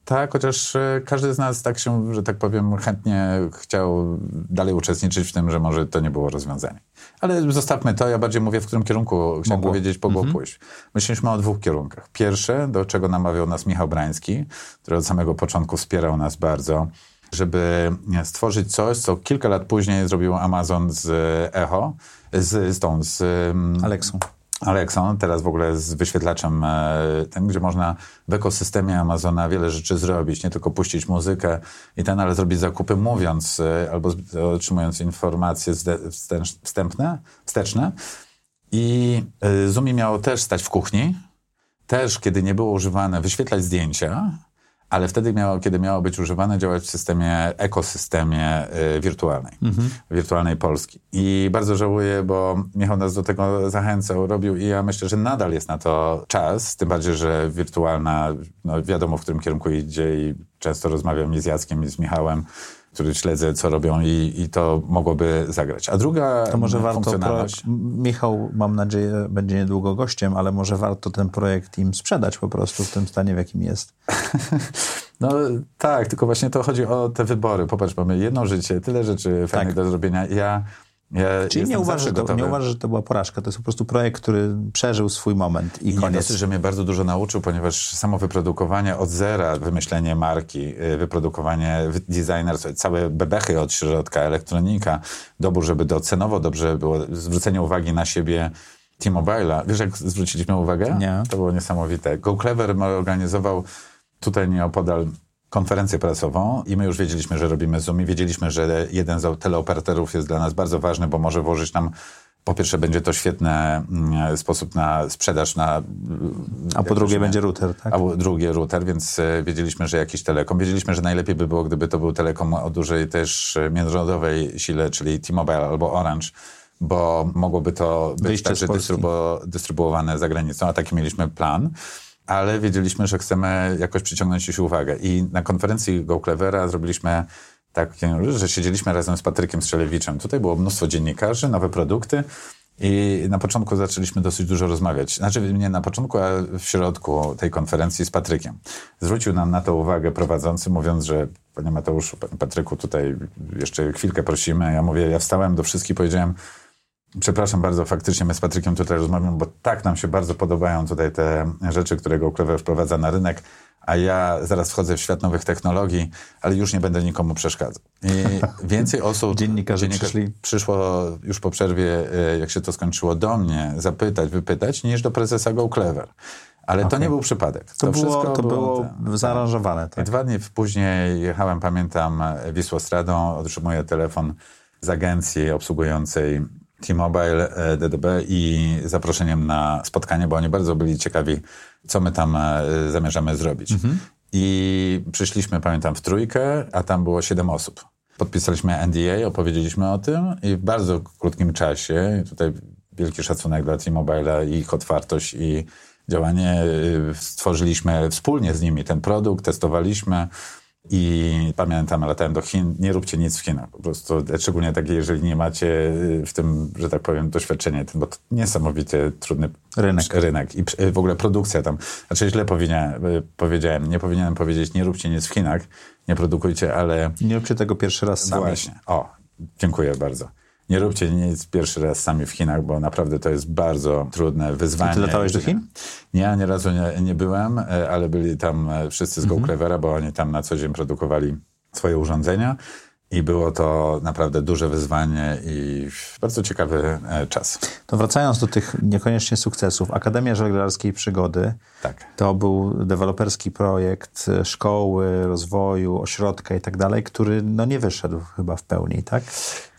Tak, chociaż e, każdy z nas tak się, że tak powiem, chętnie chciał dalej uczestniczyć w tym, że może to nie było rozwiązanie. Ale zostawmy to, ja bardziej mówię, w którym kierunku chciałem Mogło. powiedzieć, mogło mhm. pójść. Myśleliśmy o dwóch kierunkach. Pierwsze, do czego namawiał nas Michał Brański, który od samego początku wspierał nas bardzo, żeby stworzyć coś, co kilka lat później zrobił Amazon z Echo, z, z tą, z... Alexą. Alexon, teraz w ogóle z wyświetlaczem e, tym, gdzie można w ekosystemie Amazona wiele rzeczy zrobić, nie tylko puścić muzykę i ten, ale zrobić zakupy mówiąc e, albo otrzymując informacje wstępne, wsteczne. I e, Zumi miało też stać w kuchni, też kiedy nie było używane, wyświetlać zdjęcia, ale wtedy, miało, kiedy miało być używane, działać w systemie, ekosystemie y, wirtualnej, mhm. wirtualnej Polski. I bardzo żałuję, bo Michał nas do tego zachęcał, robił i ja myślę, że nadal jest na to czas, tym bardziej, że wirtualna, no wiadomo, w którym kierunku idzie i często rozmawiam i z Jackiem, i z Michałem, który śledzę, co robią i, i to mogłoby zagrać. A druga To może warto, pro... Michał, mam nadzieję, będzie niedługo gościem, ale może warto ten projekt im sprzedać po prostu w tym stanie, w jakim jest. No tak, tylko właśnie to chodzi o te wybory. Popatrz, mamy jedno życie, tyle rzeczy fajnych tak. do zrobienia. Ja ja Czyli nie uważasz, to, nie uważasz, że to była porażka. To jest po prostu projekt, który przeżył swój moment i, I koniec. Dosyć, że mnie bardzo dużo nauczył, ponieważ samo wyprodukowanie od zera, wymyślenie marki, y, wyprodukowanie designer, całe bebechy od środka, elektronika, dobór, żeby docenowo dobrze było, zwrócenie uwagi na siebie T-Mobile'a. Wiesz, jak zwróciliśmy uwagę? Nie. To było niesamowite. GoClever organizował tutaj nieopodal konferencję prasową i my już wiedzieliśmy, że robimy Zoom i wiedzieliśmy, że jeden z teleoperatorów jest dla nas bardzo ważny, bo może włożyć nam po pierwsze będzie to świetny mm, sposób na sprzedaż na... A po drugie będzie router, tak? A po drugie router, więc e, wiedzieliśmy, że jakiś telekom. Wiedzieliśmy, że najlepiej by było, gdyby to był telekom o dużej też międzynarodowej sile, czyli T-Mobile albo Orange, bo mogłoby to być także dystrybu dystrybuowane za granicą, a taki mieliśmy plan ale wiedzieliśmy, że chcemy jakoś przyciągnąć ich uwagę. I na konferencji GoClevera zrobiliśmy tak, że siedzieliśmy razem z Patrykiem Strzelewiczem. Tutaj było mnóstwo dziennikarzy, nowe produkty i na początku zaczęliśmy dosyć dużo rozmawiać. Znaczy nie na początku, a w środku tej konferencji z Patrykiem. Zwrócił nam na to uwagę prowadzący, mówiąc, że panie Mateuszu, panie Patryku, tutaj jeszcze chwilkę prosimy. Ja mówię, ja wstałem do wszystkich, powiedziałem, przepraszam bardzo, faktycznie my z Patrykiem tutaj rozmawiamy, bo tak nam się bardzo podobają tutaj te rzeczy, które GoClever wprowadza na rynek, a ja zaraz wchodzę w świat nowych technologii, ale już nie będę nikomu przeszkadzał. I więcej osób... Dziennikarze przyszli. Przyszło już po przerwie, e, jak się to skończyło, do mnie zapytać, wypytać, niż do prezesa GoClever. Ale okay. to nie był przypadek. To, to było, to było ten, zaaranżowane. Tak. I dwa dni później jechałem, pamiętam, Wisłostradą, otrzymuję telefon z agencji obsługującej T-Mobile, e, DDB i zaproszeniem na spotkanie, bo oni bardzo byli ciekawi, co my tam e, zamierzamy zrobić. Mhm. I przyszliśmy, pamiętam, w trójkę, a tam było siedem osób. Podpisaliśmy NDA, opowiedzieliśmy o tym i w bardzo krótkim czasie, tutaj wielki szacunek dla T-Mobile'a i ich otwartość i działanie, y, stworzyliśmy wspólnie z nimi ten produkt, testowaliśmy, i pamiętam, latałem do Chin, nie róbcie nic w Chinach. Po prostu, szczególnie takie, jeżeli nie macie y, w tym, że tak powiem, doświadczenie, bo to niesamowicie trudny rynek. rynek. I w ogóle produkcja tam. Znaczy źle powiedziałem, y, powiedziałem, nie powinienem powiedzieć, nie róbcie nic w Chinach, nie produkujcie, ale... Nie róbcie tego pierwszy raz sami. Właśnie. O, dziękuję bardzo nie róbcie nic pierwszy raz sami w Chinach, bo naprawdę to jest bardzo trudne wyzwanie. ty latałeś do Chin? Nie, ani razu nie, nie byłem, e, ale byli tam e, wszyscy z mhm. GoClevera, bo oni tam na co dzień produkowali swoje urządzenia. I było to naprawdę duże wyzwanie i bardzo ciekawy e, czas. To wracając do tych niekoniecznie sukcesów, Akademia Żeglarskiej Przygody tak. to był deweloperski projekt e, szkoły, rozwoju, ośrodka i tak dalej, który no nie wyszedł chyba w pełni, tak?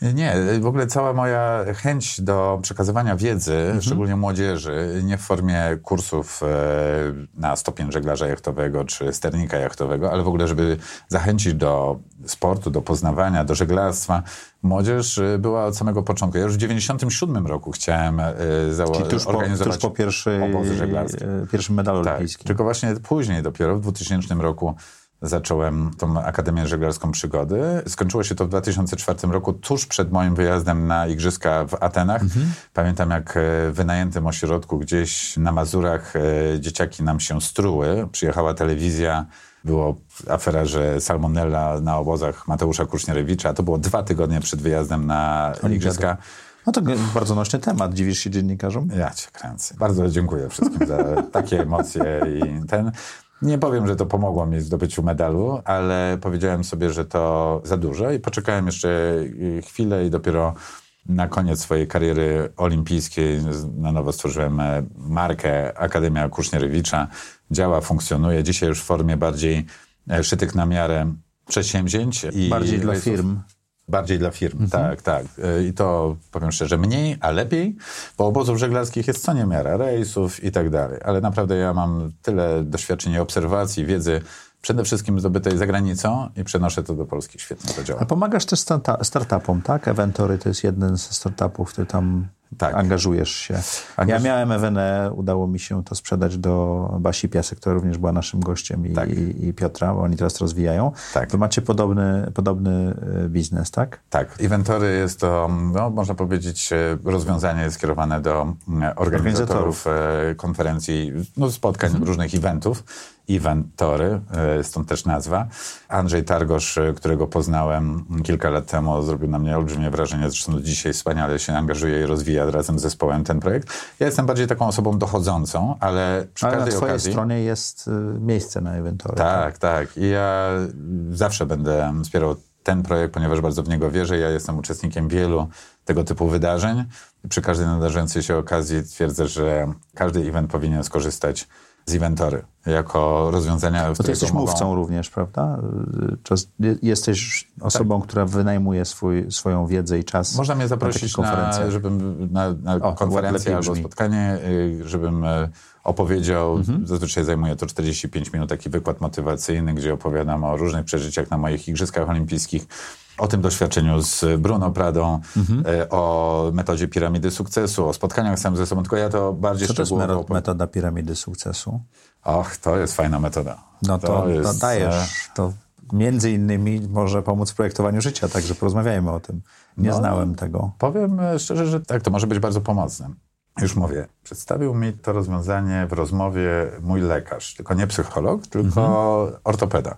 Nie, w ogóle cała moja chęć do przekazywania wiedzy, mhm. szczególnie młodzieży, nie w formie kursów e, na stopień żeglarza jachtowego czy sternika jachtowego, ale w ogóle, żeby zachęcić do sportu, do poznawania, do żeglarstwa. Młodzież y, była od samego początku. Ja już w 97 roku chciałem założyć, tuż organizować tuż po pierwszej, obozy żeglarskie. Y, pierwszym medalu tak, olimpijskim. Tylko właśnie później dopiero, w 2000 roku zacząłem tą Akademię Żeglarską Przygody. Skończyło się to w 2004 roku, tuż przed moim wyjazdem na Igrzyska w Atenach. Mhm. Pamiętam, jak w wynajętym ośrodku gdzieś na Mazurach dzieciaki nam się struły. Przyjechała telewizja, było afera, że salmonella na obozach Mateusza Kusznierewicza. To było dwa tygodnie przed wyjazdem na Igrzyska. No to bardzo nośny temat. Dziwisz się dziennikarzom? Ja cię kręcę. Bardzo dziękuję wszystkim za takie emocje i ten... Nie powiem, że to pomogło mi w zdobyciu medalu, ale powiedziałem sobie, że to za dużo i poczekałem jeszcze chwilę i dopiero na koniec swojej kariery olimpijskiej na nowo stworzyłem markę Akademia Kusznierewicza działa, funkcjonuje. Dzisiaj już w formie bardziej e, szytych na miarę przedsięwzięć. I bardziej dla firm. Bardziej dla firm, mhm. tak, tak. E, I to powiem szczerze, mniej, a lepiej, bo obozów żeglarskich jest co niemiara, rejsów i tak dalej. Ale naprawdę ja mam tyle doświadczeń obserwacji, wiedzy, przede wszystkim zdobytej za granicą i przenoszę to do Polski. Świetnie to działa. A pomagasz też startupom, tak? Eventory to jest jeden z startupów, który tam tak. angażujesz się. Angaż... Ja miałem Ewenę, udało mi się to sprzedać do Basi Piasek, która również była naszym gościem i, tak. i, i Piotra, bo oni teraz rozwijają. Tak. Wy macie podobny, podobny e, biznes, tak? Tak. Eventory jest to, no, można powiedzieć, e, rozwiązanie skierowane do mm, organizatorów, organizatorów. E, konferencji, no, spotkań, mhm. różnych eventów. Eventory, stąd też nazwa. Andrzej Targosz, którego poznałem kilka lat temu, zrobił na mnie olbrzymie wrażenie, zresztą do dzisiaj wspaniale się angażuje i rozwija razem z zespołem ten projekt. Ja jestem bardziej taką osobą dochodzącą, ale przy ale każdej na twojej okazji... stronie jest y, miejsce na ewentualnie. Tak, tak. I ja zawsze będę wspierał ten projekt, ponieważ bardzo w niego wierzę. Ja jestem uczestnikiem wielu tego typu wydarzeń. Przy każdej nadarzającej się okazji twierdzę, że każdy event powinien skorzystać z Inventory jako rozwiązania, Bo ty jesteś mogą... mówcą również, prawda? Jesteś osobą, tak. która wynajmuje swój, swoją wiedzę i czas Można mnie zaprosić na, na żebym na, na o, konferencję albo spotkanie, y, żebym y, opowiedział, mhm. zazwyczaj zajmuje to 45 minut, taki wykład motywacyjny, gdzie opowiadam o różnych przeżyciach na moich Igrzyskach Olimpijskich, o tym doświadczeniu z Bruno Pradą, mhm. E, o metodzie piramidy sukcesu, o spotkaniach sam ze sobą, tylko ja to bardziej Co szczegółowo... to jest metoda piramidy sukcesu? Och, to jest fajna metoda. No to, to, jest... to dajesz. E, to między innymi może pomóc w projektowaniu życia, także porozmawiajmy o tym. Nie no, znałem tego. Powiem szczerze, że tak, to może być bardzo pomocne. Już mówię, przedstawił mi to rozwiązanie w rozmowie mój lekarz, tylko nie psycholog, tylko mhm. ortopeda.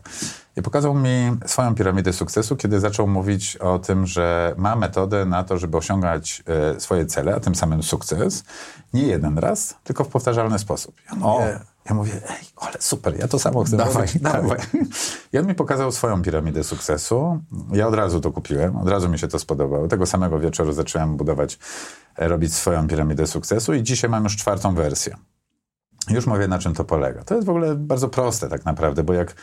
I pokazał mi swoją piramidę sukcesu, kiedy zaczął mówić o tym, że ma metodę na to, żeby osiągać e, swoje cele, a tym samym sukces, nie jeden raz, tylko w powtarzalny sposób. Ja mówię, ja mówię ej, ale super, ja to samo chcę dawaj, robić. Dawaj. I on mi pokazał swoją piramidę sukcesu. Ja od razu to kupiłem, od razu mi się to spodobało. Tego samego wieczoru zacząłem budować, e, robić swoją piramidę sukcesu i dzisiaj mam już czwartą wersję. Już mówię, na czym to polega. To jest w ogóle bardzo proste tak naprawdę, bo jak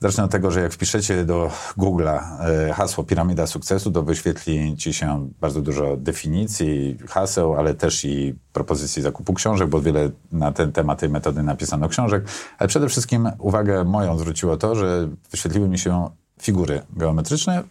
Zacznę od tego, że jak wpiszecie do Google'a e, hasło piramida sukcesu, to wyświetli ci się bardzo dużo definicji, haseł, ale też i propozycji zakupu książek, bo wiele na ten temat tej metody napisano książek. Ale przede wszystkim uwagę moją zwróciło to, że wyświetliły mi się figury geometryczne,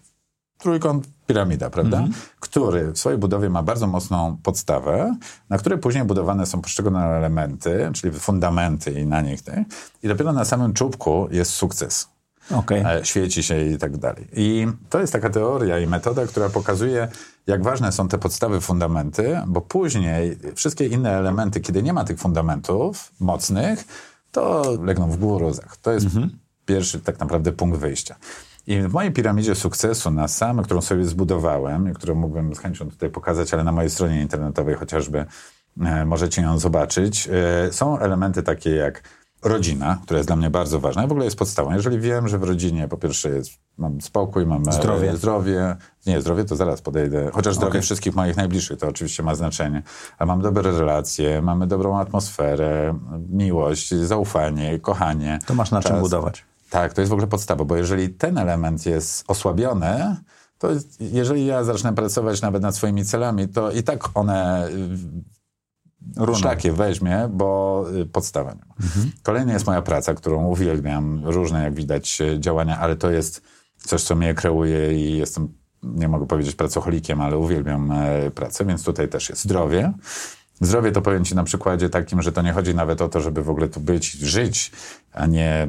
trójkąt piramida, prawda? Mhm. Który w swojej budowie ma bardzo mocną podstawę, na której później budowane są poszczególne elementy, czyli fundamenty i na nich. Te, I dopiero na samym czubku jest sukces okay. E, świeci się i tak dalej. I to jest taka teoria i metoda, która pokazuje, jak ważne są te podstawy, fundamenty, bo później wszystkie inne elementy, kiedy nie ma tych fundamentów mocnych, to legną w górozach. To jest mhm. pierwszy tak naprawdę punkt wyjścia. I w mojej piramidzie sukcesu na sam, którą sobie zbudowałem i którą mógłbym z chęcią tutaj pokazać, ale na mojej stronie internetowej chociażby e, możecie ją zobaczyć, e, są elementy takie jak rodzina, która jest dla mnie bardzo ważna i w ogóle jest podstawą. Jeżeli wiem, że w rodzinie po pierwsze jest, mam spokój, mam e, zdrowie. zdrowie, nie, zdrowie to zaraz podejdę, chociaż zdrowie okay. wszystkich moich najbliższych to oczywiście ma znaczenie, ale mam dobre relacje, mamy dobrą atmosferę, miłość, zaufanie, kochanie. To masz na czas. czym budować. Tak, to jest w ogóle podstawa, bo jeżeli ten element jest osłabiony, to jeżeli ja zacznę pracować nawet nad swoimi celami, to i tak one szlakie weźmie, bo y, ma. Mhm. Kolejna jest moja praca, którą uwielbiam. Różne, jak widać, y, działania, ale to jest coś, co mnie kreuje i jestem, nie mogę powiedzieć pracocholikiem, ale uwielbiam e, pracę, więc tutaj też jest zdrowie. Zdrowie to powiem Ci na przykładzie takim, że to nie chodzi nawet o to, żeby w ogóle tu być, żyć, a nie,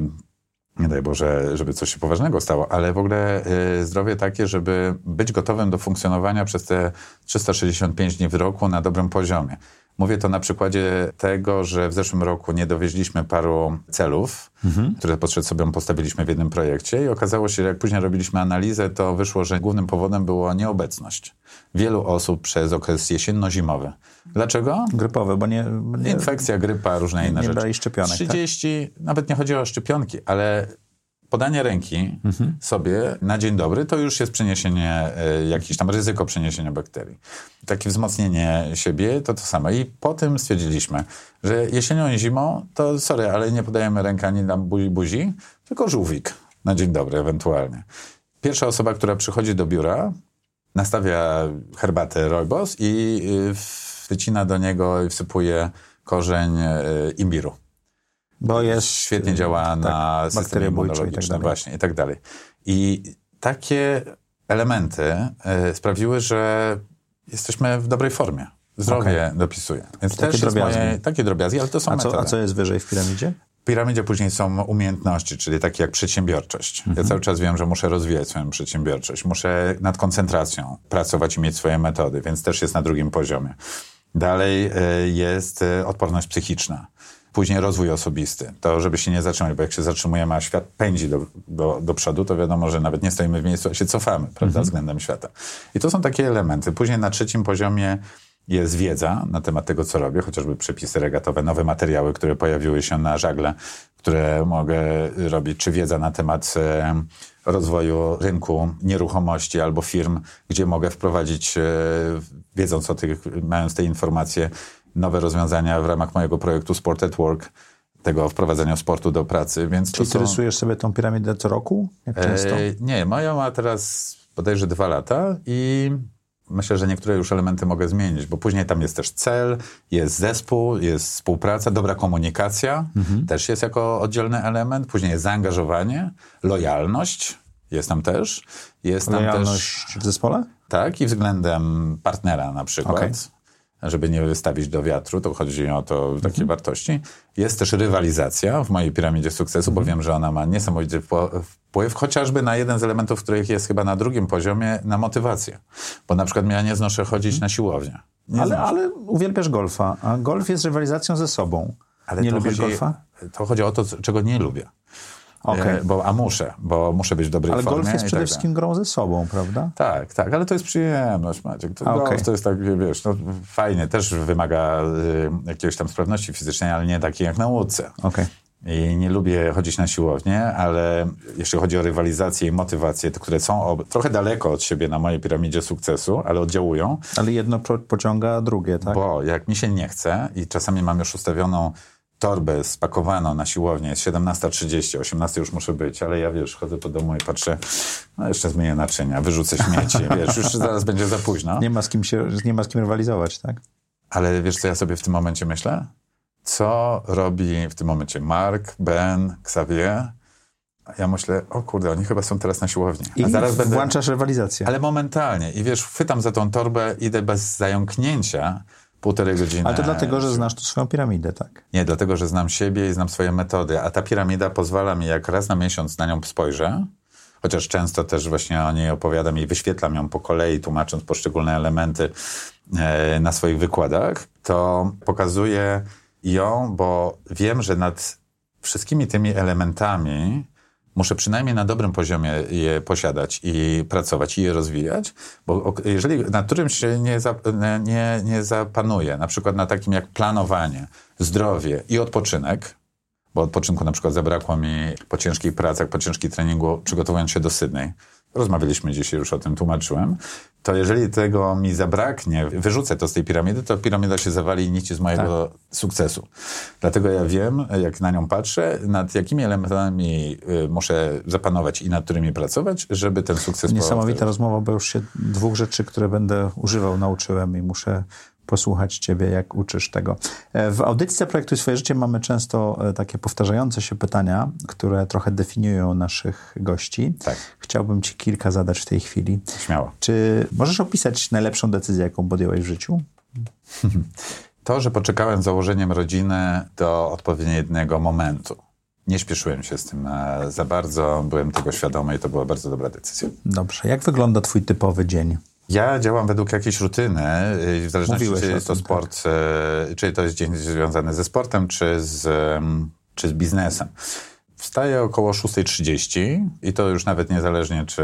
nie daj Boże, żeby coś się poważnego stało, ale w ogóle y, zdrowie takie, żeby być gotowym do funkcjonowania przez te 365 dni w roku na dobrym poziomie. Mówię to na przykładzie tego, że w zeszłym roku nie dowieźliśmy paru celów, mhm. które przed sobą postawiliśmy w jednym projekcie i okazało się, że jak później robiliśmy analizę, to wyszło, że głównym powodem była nieobecność wielu osób przez okres jesienno-zimowy. Dlaczego? Grypowy, bo nie... nie Infekcja, grypa, różne inne nie rzeczy. Nie brali szczepionek, 30, tak? nawet nie chodzi o szczepionki, ale podanie ręki mhm. sobie na dzień dobry to już jest przeniesienie, y, jakieś tam ryzyko przeniesienia bakterii. Takie wzmocnienie siebie to to samo. I po tym stwierdziliśmy, że jesienią i zimą to sorry, ale nie podajemy ręki ani na buzi, buzi, tylko żółwik na dzień dobry ewentualnie. Pierwsza osoba, która przychodzi do biura, nastawia herbatę rooibos i y, wycina do niego i wsypuje korzeń y, imbiru. Bo jest... Świetnie działa tak, na system immunologiczny i tak właśnie i tak dalej. I takie elementy y, sprawiły, że jesteśmy w dobrej formie. Zdrowie okay. dopisuje. Więc takie też drobiazgi. Moje, takie drobiazgi, ale to są a metody. Co, a co jest wyżej w piramidzie? W piramidzie później są umiejętności, czyli takie jak przedsiębiorczość. Mhm. Ja cały czas wiem, że muszę rozwijać swoją przedsiębiorczość. Muszę nad koncentracją pracować i mieć swoje metody, więc też jest na drugim poziomie. Dalej y, jest y, odporność psychiczna Później rozwój osobisty. To, żeby się nie zatrzymać, bo jak się zatrzymujemy, a świat pędzi do, do, do przodu, to wiadomo, że nawet nie stoimy w miejscu, a się cofamy, prawda, mhm. względem świata. I to są takie elementy. Później na trzecim poziomie jest wiedza na temat tego, co robię, chociażby przepisy regatowe, nowe materiały, które pojawiły się na żagle, które mogę robić, czy wiedza na temat e, rozwoju rynku nieruchomości albo firm, gdzie mogę wprowadzić, e, wiedząc o tych, mając te informacje, nowe rozwiązania w ramach mojego projektu Sport at Work, tego wprowadzenia sportu do pracy. Więc Czyli ty rysujesz sobie tą piramidę co roku? Jak często? E, nie, moja ma teraz bodajże dwa lata i myślę, że niektóre już elementy mogę zmienić, bo później tam jest też cel, jest zespół, jest współpraca, dobra komunikacja, mhm. też jest jako oddzielny element, później jest zaangażowanie, lojalność, jest tam też. Jest lojalność tam też, w zespole? Tak, i względem partnera na przykład. Okay żeby nie wystawić do wiatru, to chodzi o to takie mhm. wartości. Jest też rywalizacja w mojej piramidzie sukcesu, mhm. bo wiem, że ona ma niesamowity wpływ, chociażby na jeden z elementów, których jest chyba na drugim poziomie, na motywację. Bo na przykład ja nie znoszę chodzić mhm. na siłownię. Nie ale, ale uwielbiasz golfa, a golf jest rywalizacją ze sobą. Ale nie lubisz chodzi, golfa? To chodzi o to, czego nie lubię. Okej. E, Bo, a muszę, bo muszę być w dobrej Ale formie. golf jest przede tak wszystkim grą ze sobą, prawda? Tak, tak, ale to jest przyjemność, Maciek. To, golf okej. to jest tak, wiesz, no, fajnie, też wymaga y, jakiejś tam sprawności fizycznej, ale nie takiej jak na łódce. Okej. I nie lubię chodzić na siłownię, ale jeśli chodzi o rywalizację i motywację, te, które są ob- trochę daleko od siebie na mojej piramidzie sukcesu, ale oddziałują, Ale jedno po- pociąga drugie, tak? bo jak mi się nie chce i czasami mam już ustawioną torbę spakowaną na siłownię, jest 17.30, 18 już muszę być, ale ja wiesz, chodzę po domu i patrzę, no jeszcze zmyję naczynia, wyrzucę śmieci, wiesz, już zaraz będzie za późno. Nie ma z kim się, nie ma z kim rywalizować, tak? Ale wiesz, co ja sobie w tym momencie myślę? Co robi w tym momencie Mark, Ben, Xavier? Ja myślę, o kurde, oni chyba są teraz na siłowni. I A zaraz będę... włączasz rywalizację. Ale momentalnie. I wiesz, chwytam za tą torbę, idę bez zająknięcia półtorej godziny. Ale to dlatego, że znasz tu swoją piramidę, tak? Nie, dlatego, że znam siebie i znam swoje metody. A ta piramida pozwala mi, jak raz na miesiąc na nią spojrzę, chociaż często też właśnie o niej opowiadam i wyświetlam ją po kolei, tłumacząc poszczególne elementy e, na swoich wykładach, to pokazuję ją, bo wiem, że nad wszystkimi tymi elementami muszę przynajmniej na dobrym poziomie je posiadać i pracować i je rozwijać, bo jeżeli nad którymś się nie, za, nie, nie zapanuje, na przykład na takim jak planowanie, zdrowie i odpoczynek, bo odpoczynku na przykład zabrakło mi po ciężkich pracach, po ciężkim treningu, przygotowując się do Sydney. Rozmawialiśmy dzisiaj, już o tym tłumaczyłem. To jeżeli tego mi zabraknie, wyrzucę to z tej piramidy, to piramida się zawali i nici z mojego sukcesu. Dlatego ja wiem, jak na nią patrzę, nad jakimi elementami y, muszę zapanować i nad którymi pracować, żeby ten sukces Niesamowita rozmowa, bo już się dwóch rzeczy, które będę używał, nauczyłem i muszę posłuchać ciebie, jak uczysz tego. E, W audycji Zaprojektuj swoje życie mamy często e, takie powtarzające się pytania, które trochę definiują naszych gości. Tak. Chciałbym ci kilka zadać w tej chwili. Śmiało. Czy możesz opisać najlepszą decyzję, jaką podjąłeś w życiu? To, że poczekałem z założeniem rodziny do odpowiedniego momentu. Nie śpieszyłem się z tym e, za bardzo, byłem tego świadomy i to była bardzo dobra decyzja. Dobrze. Jak wygląda twój typowy dzień? Ja działam według jakiejś rutyny, y, w zależności Mówiłeś czy jest to tym, sport, y, czy to jest dzień związany ze sportem, czy z, czy z biznesem. Wstaję około 6.30 i to już nawet niezależnie, czy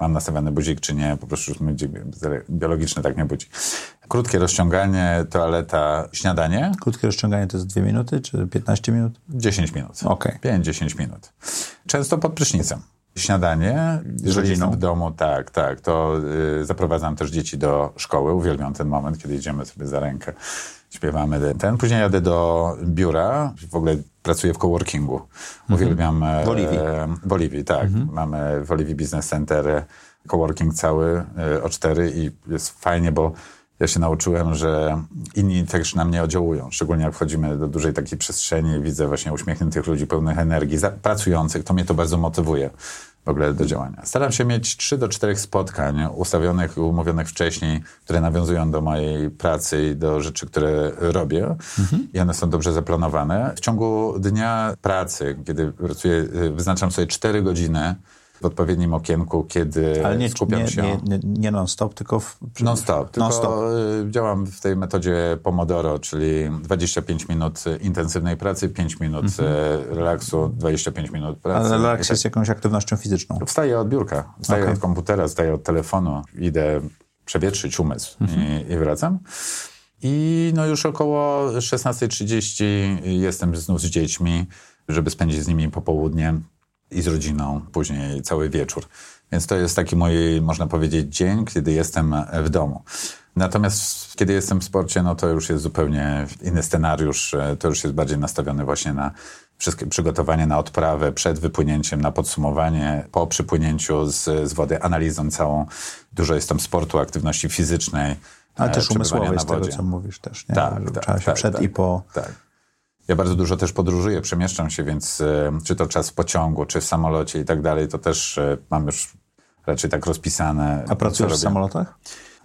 mam nastawiony budzik, czy nie, po prostu budzik biologiczny tak nie budzi. Krótkie rozciąganie, toaleta, śniadanie, Krótkie rozciąganie to jest dwie minuty, czy 15 minut? 10 minut. Okej. 5-10 minut. Często pod prysznicem. Śniadanie, jeżeli rodziną? w domu, tak, tak, to y, zaprowadzam też dzieci do szkoły. Uwielbiam ten moment, kiedy idziemy sobie za rękę, śpiewamy ten. Później jadę do biura, w ogóle pracuję w coworkingu. Uwielbiam... e, W Oliwii. e, W Oliwii, tak. Mamy w Oliwii Business Center coworking cały e, o cztery i jest fajnie, bo ja się nauczyłem, że inni też na mnie oddziałują. Szczególnie jak wchodzimy do dużej takiej przestrzeni widzę właśnie uśmiechniętych ludzi, pełnych energii, pracujących, to mnie to bardzo motywuje w ogóle do działania. Staram się mieć 3 do 4 spotkań ustawionych, umówionych wcześniej, które nawiązują do mojej pracy i do rzeczy, które robię. I one są dobrze zaplanowane. W ciągu dnia pracy, kiedy pracuję, wyznaczam sobie 4 godziny w odpowiednim okienku, kiedy Ale nie, skupiam nie, się... nie, nie, nie non-stop, tylko... W, Non-stop. Tylko Non-stop. y, działam w tej metodzie Pomodoro, czyli 25 minut y, intensywnej pracy, 5 minut y, relaksu, 25 minut pracy. Mhm. Ale relaks tak- jest jakąś aktywnością fizyczną. Wstaję od biurka, wstaję Okej. od komputera, wstaję od telefonu, idę przewietrzyć umysł Mhm. i, i wracam. I no już około 16.30 jestem znów z dziećmi, żeby spędzić z nimi popołudnie i z rodziną, później cały wieczór. Więc to jest taki mój, można powiedzieć, dzień, kiedy jestem w domu. Natomiast kiedy jestem w sporcie, no to już jest zupełnie inny scenariusz. e, To już jest bardziej nastawiony właśnie na wszystkie przygotowanie na odprawę, przed wypłynięciem, na podsumowanie, po przypłynięciu z, z wody, analizą całą. Dużo jest tam sportu, aktywności fizycznej. Ale e, też przebywania umysłowej z tego, co mówisz też, nie? Tak, tak, tak, przed tak. i po... Tak. Ja bardzo dużo też podróżuję, przemieszczam się, więc e, czy to czas w pociągu, czy w samolocie i tak dalej, to też e, mam już raczej tak rozpisane. A pracujesz w samolotach?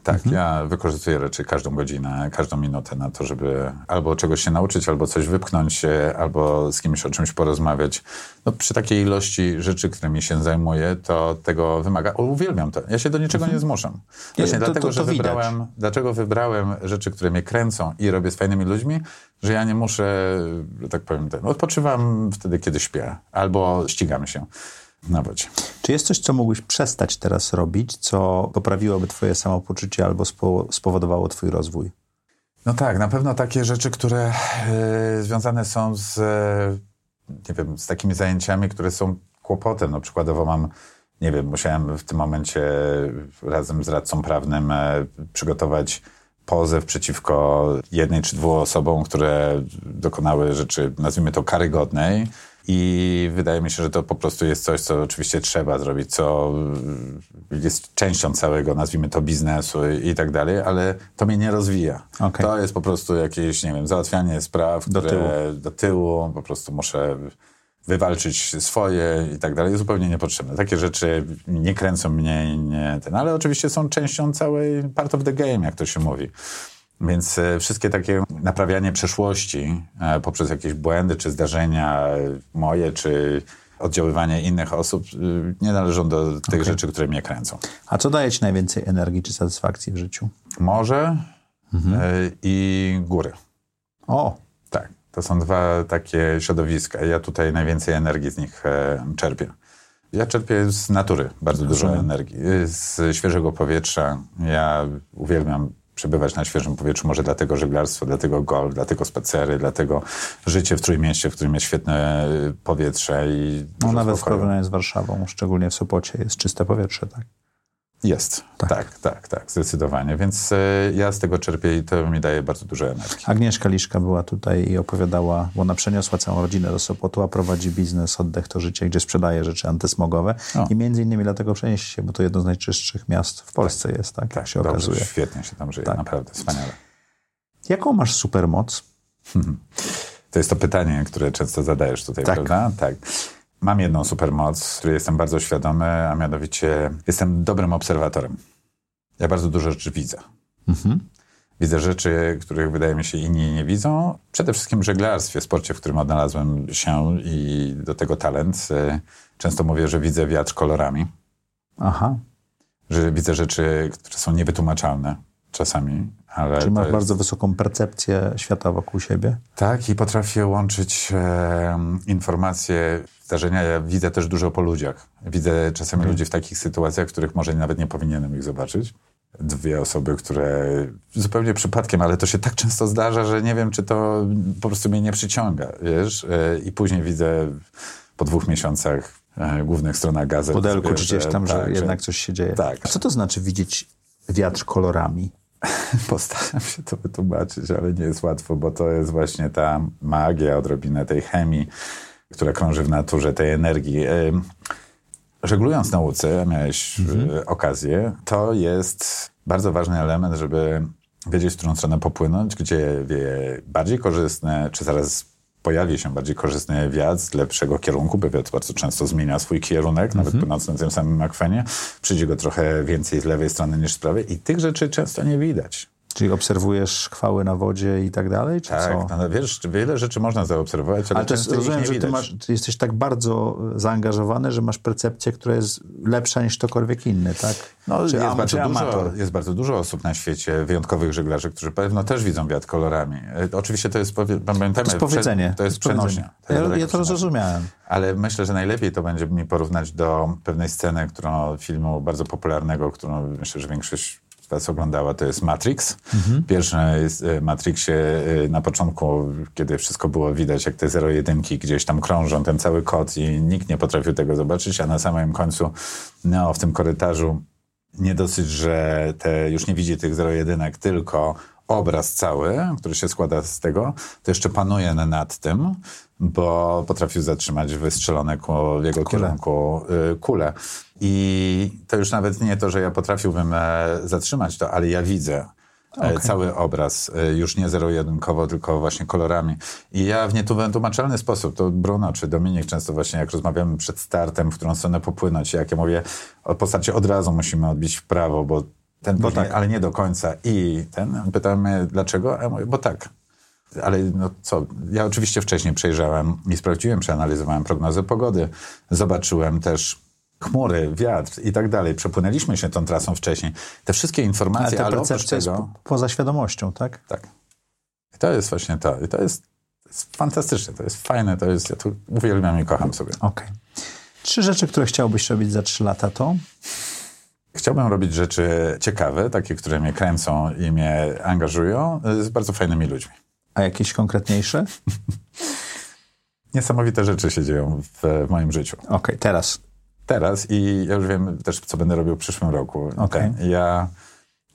Tak, mhm. ja wykorzystuję raczej każdą godzinę, każdą minutę na to, żeby albo czegoś się nauczyć, albo coś wypchnąć, albo z kimś o czymś porozmawiać. No, przy takiej ilości rzeczy, którymi się zajmuję, to tego wymaga. O, uwielbiam to. Ja się do niczego mhm. nie zmuszam. Właśnie to, dlatego, to, to, że wybrałem, dlaczego wybrałem rzeczy, które mnie kręcą i robię z fajnymi ludźmi, że ja nie muszę, że tak powiem, ten, odpoczywam wtedy, kiedy śpię, albo ścigam się Czy jest coś, co mógłbyś przestać teraz robić, co poprawiłoby twoje samopoczucie albo spowodowało twój rozwój? No tak, na pewno takie rzeczy, które y, związane są z, y, nie wiem, z takimi zajęciami, które są kłopotem. No przykładowo mam, nie wiem, musiałem w tym momencie razem z radcą prawnym y, przygotować pozew przeciwko jednej czy dwóm osobom, które dokonały rzeczy, nazwijmy to karygodnej. I wydaje mi się, że to po prostu jest coś, co oczywiście trzeba zrobić, co jest częścią całego, nazwijmy to, biznesu i, tak dalej, ale to mnie nie rozwija. Okay. To jest po prostu jakieś, nie wiem, załatwianie spraw, do które tyłu. do tyłu, po prostu muszę wywalczyć swoje i tak dalej, zupełnie niepotrzebne. Takie rzeczy nie kręcą mnie, nie ten, ale oczywiście są częścią całej part of the game, jak to się mówi. Więc e, wszystkie takie naprawianie przeszłości e, poprzez jakieś błędy czy zdarzenia moje, czy oddziaływanie innych osób nie należą do tych okay. rzeczy, które mnie kręcą. A co daje ci najwięcej energii czy satysfakcji w życiu? Morze mhm. E, i góry. O! Tak. To są dwa takie środowiska. Ja tutaj najwięcej energii z nich czerpię. Ja czerpię z natury bardzo dużo energii, z świeżego powietrza. Ja uwielbiam przebywać na świeżym powietrzu, może dlatego żeglarstwo, dlatego golf, dlatego spacery, dlatego życie w Trójmieście, w którym jest świetne powietrze i No nawet spokoju. w porównaniu z Warszawą, szczególnie w Sopocie, jest czyste powietrze, tak? Jest, tak, tak, tak, tak zdecydowanie. Więc e, ja z tego czerpię i to mi daje bardzo dużo energii. Agnieszka Liszka była tutaj i opowiadała, bo ona przeniosła całą rodzinę do Sopotu, a prowadzi biznes Oddech to Życie, gdzie sprzedaje rzeczy antysmogowe o. i między innymi dlatego przenieść się, bo to jedno z najczystszych miast w Polsce tak, jest, tak, tak się dobrze, okazuje. Świetnie się tam żyje, tak. naprawdę, wspaniale. Jaką masz supermoc? To jest to pytanie, które często zadajesz tutaj, tak. prawda? Tak. Mam jedną supermoc, której jestem bardzo świadomy, a mianowicie jestem dobrym obserwatorem. Ja bardzo dużo rzeczy widzę. Mhm. Widzę rzeczy, których wydaje mi się inni nie widzą. Przede wszystkim w żeglarstwie, sporcie, w którym odnalazłem się i do tego talent. Często mówię, że widzę wiatr kolorami. Aha. Że widzę rzeczy, które są niewytłumaczalne czasami. Ale Czyli masz jest... bardzo wysoką percepcję świata wokół siebie? Tak, i potrafię łączyć e, informacje, zdarzenia. Ja widzę też dużo po ludziach. Widzę czasami mhm. ludzi w takich sytuacjach, w których może nawet nie powinienem ich zobaczyć. Dwie osoby, które zupełnie przypadkiem, ale to się tak często zdarza, że nie wiem, czy to po prostu mnie nie przyciąga, wiesz? E, I później widzę po dwóch miesiącach e, głównych stronach gazet. Podelku czy gdzieś tam, że tak, jednak coś się dzieje. Tak. A co to znaczy widzieć wiatr kolorami? Postaram się to wytłumaczyć, ale nie jest łatwo, bo to jest właśnie ta magia, odrobinę tej chemii, która krąży w naturze, tej energii. Żeglując nauce, miałeś mhm. E, okazję, to jest bardzo ważny element, żeby wiedzieć, w którą stronę popłynąć, gdzie wieje bardziej korzystne, czy zaraz pojawi się bardziej korzystny wiatr z lepszego kierunku, bo wiatr bardzo często zmienia swój kierunek, nawet mm -hmm. na tym samym akwenie. Przyjdzie go trochę więcej z lewej strony niż z prawej i tych rzeczy często nie widać. Czyli obserwujesz chwały na wodzie i tak dalej? Czy tak, co? No, wiesz, wiele rzeczy można zaobserwować, ale, ale często rozumiem, że ty, masz, ty jesteś tak bardzo zaangażowany, że masz percepcję, która jest lepsza niż ktokolwiek inny, tak? No, czy jest, bardzo dużo, jest bardzo dużo osób na świecie, wyjątkowych żeglarzy, którzy pewno też widzą wiatr kolorami. E, oczywiście to jest, pamiętajmy, to jest powiedzenie. To jest przenośnia. To jest ja, ja to zrozumiałem. Ale myślę, że najlepiej to będzie mi porównać do pewnej sceny, którą filmu bardzo popularnego, którą myślę, że większość was oglądała, to jest Matrix. Mhm. Pierwsze jest e, Matrixie e, na początku, kiedy wszystko było widać, jak te zero-jedynki gdzieś tam krążą, ten cały kod i nikt nie potrafił tego zobaczyć, a na samym końcu no, w tym korytarzu nie dosyć, że te, już nie widzi tych zero-jedynek, tylko obraz cały, który się składa z tego, to jeszcze panuje nad tym, bo potrafił zatrzymać wystrzelone w jego kule. kierunku y, kule. I to już nawet nie to, że ja potrafiłbym e, zatrzymać to, ale ja widzę. E, okay. Cały obraz, e, już nie zero-jedynkowo, tylko właśnie kolorami. I ja w nietumaczalny sposób, to Bruno czy Dominik często właśnie, jak rozmawiamy przed startem, w którą stronę popłynąć, jak ja mówię, o postaci od razu musimy odbić w prawo, bo ten Bo później, tak. ale nie do końca. I ten, pytamy dlaczego, a ja mówię, bo tak. Ale no co, ja oczywiście wcześniej przejrzałem i sprawdziłem, przeanalizowałem prognozę pogody, zobaczyłem też chmury, wiatr i tak dalej. Przepłynęliśmy się tą trasą wcześniej. Te wszystkie Ale informacje, ale oprócz percepcja jest tego... po, poza świadomością, tak? Tak. I to jest właśnie to. I to jest, to jest fantastyczne, to jest fajne, to jest, ja tu uwielbiam i kocham sobie. Okej. Trzy rzeczy, które chciałbyś robić za trzy lata to? Chciałbym robić rzeczy ciekawe, takie, które mnie kręcą i mnie angażują, y, z bardzo fajnymi ludźmi. A jakieś konkretniejsze? Niesamowite rzeczy się dzieją w, w moim życiu. Okej, teraz. Teraz i ja już wiem też, co będę robił w przyszłym roku. Ten, Ja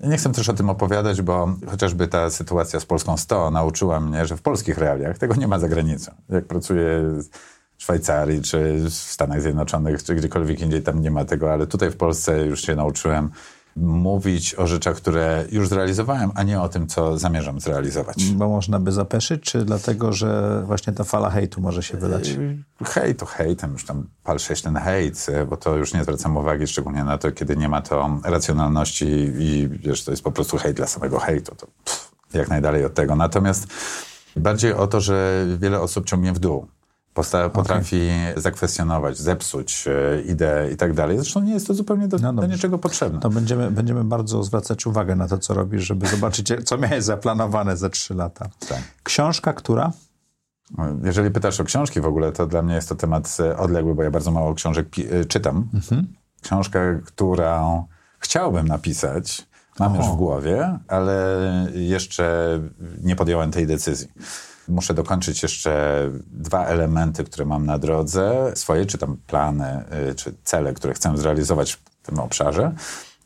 ja nie chcę też o tym opowiadać, bo chociażby ta sytuacja z Polską 100 nauczyła mnie, że w polskich realiach tego nie ma za granicą. Jak pracuję w Szwajcarii, czy w Stanach Zjednoczonych, czy gdziekolwiek indziej, tam nie ma tego, ale tutaj w Polsce już się nauczyłem mówić o rzeczach, które już zrealizowałem, a nie o tym, co zamierzam zrealizować. Bo można by zapeszyć, czy dlatego, że właśnie ta fala hejtu może się wylać? Hejt to hejtem, już tam pal się ten hejt, bo to już nie zwracam uwagi, szczególnie na to, kiedy nie ma to racjonalności i wiesz, to jest po prostu hejt dla samego hejtu. To pff, jak najdalej od tego. Natomiast bardziej o to, że wiele osób ciągnie w dół. Posta- potrafi zakwestionować, zepsuć e, ideę i tak dalej. Zresztą nie jest to zupełnie do, No do niczego potrzebne. To będziemy, będziemy bardzo zwracać uwagę na to, co robisz, żeby zobaczyć, co miałeś zaplanowane za trzy lata. Tak. Książka, która? Jeżeli pytasz o książki w ogóle, to dla mnie jest to temat e, odległy, bo ja bardzo mało książek e, czytam. Książkę, którą chciałbym napisać, mam już w głowie, ale jeszcze nie podjąłem tej decyzji. Muszę dokończyć jeszcze dwa elementy, które mam na drodze, swoje, czy tam plany, y, czy cele, które chcę zrealizować w tym obszarze.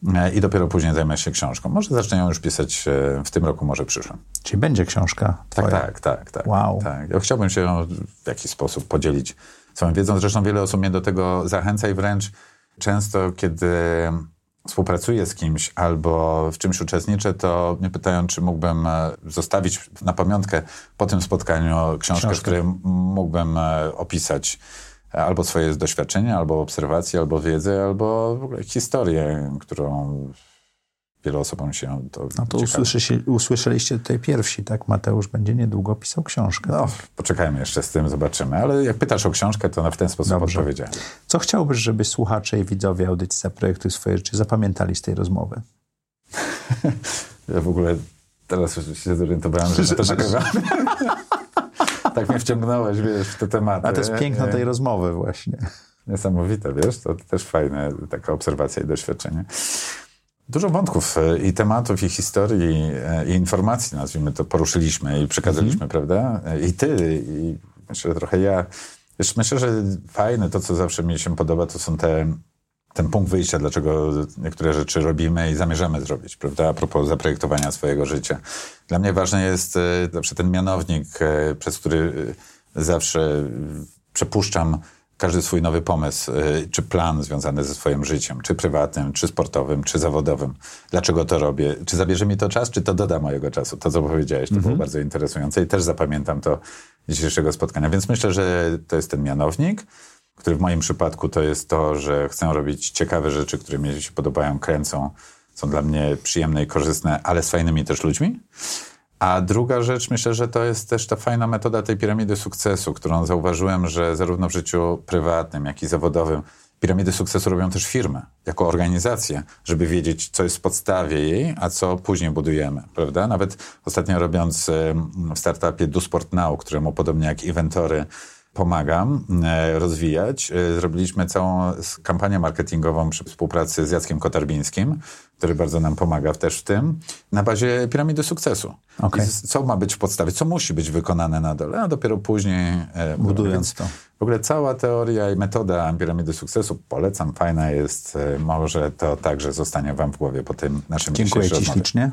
Y, I dopiero później zajmę się książką. Może zacznę ją już pisać y, w tym roku, może przyszłym. Czyli będzie książka Tak, twoja. tak, tak, tak. Wow. tak. Ja chciałbym się w jakiś sposób podzielić swoją wiedzą. Zresztą wiele osób mnie do tego zachęca i wręcz często, kiedy współpracuję z kimś albo w czymś uczestniczę, to mnie pytają, czy mógłbym e, zostawić na pamiątkę po tym spotkaniu książkę, Książkę. w której mógłbym e, opisać e, albo swoje doświadczenia, albo obserwacje, albo wiedzę, albo w ogóle historię, którą wielu osobom się to No to usłyszy, usłyszeliście tutaj pierwsi, tak? Mateusz będzie niedługo pisał książkę. No, poczekajmy jeszcze z tym, zobaczymy. Ale jak pytasz o książkę, to na w ten sposób Dobrze. odpowiedziałem. Co chciałbyś, żeby słuchacze i widzowie audycji Zaprojektuj swoje życie zapamiętali z tej rozmowy? Ja w ogóle teraz już się zorientowałem, że, Że- to nagrywamy. tak mnie wciągnąłeś, wiesz, w te tematy. A to jest piękno tej rozmowy właśnie. Niesamowite, wiesz, to też fajne, taka obserwacja i doświadczenie. Dużo wątków e, i tematów, i historii, e, i informacji, nazwijmy to, poruszyliśmy i przekazaliśmy, prawda? E, I ty, i myślę, trochę ja. Wiesz, myślę, że fajne, to co zawsze mi się podoba, to są te, ten punkt wyjścia, dlaczego niektóre rzeczy robimy i zamierzamy zrobić, prawda? A propos zaprojektowania swojego życia. Dla mnie ważny jest zawsze ten mianownik, przez który zawsze przepuszczam każdy swój nowy pomysł, y, czy plan związany ze swoim życiem, czy prywatnym, czy sportowym, czy zawodowym. Dlaczego to robię? Czy zabierze mi to czas, czy to doda mojego czasu? To, co powiedziałeś, to było bardzo interesujące i też zapamiętam to dzisiejszego spotkania. Więc myślę, że to jest ten mianownik, który w moim przypadku to jest to, że chcę robić ciekawe rzeczy, które mi się podobają, kręcą, są dla mnie przyjemne i korzystne, ale z fajnymi też ludźmi. A druga rzecz, myślę, że to jest też ta fajna metoda tej piramidy sukcesu, którą zauważyłem, że zarówno w życiu prywatnym, jak i zawodowym piramidy sukcesu robią też firmy, jako organizacje, żeby wiedzieć, co jest w podstawie jej, a co później budujemy, prawda? Nawet ostatnio robiąc w startupie DoSport Now, któremu podobnie jak Inventory pomagam e, rozwijać. E, Zrobiliśmy całą kampanię marketingową przy współpracy z Jackiem Kotarbińskim, który bardzo nam pomaga też w tym, na bazie piramidy sukcesu. Z- co ma być w podstawie, co musi być wykonane na dole, a dopiero później e, Budując to. W ogóle cała teoria i metoda piramidy sukcesu polecam, fajna jest. Może to także zostanie wam w głowie po tym naszym Dziękuję dzisiejszym Ci rozmowie. ślicznie.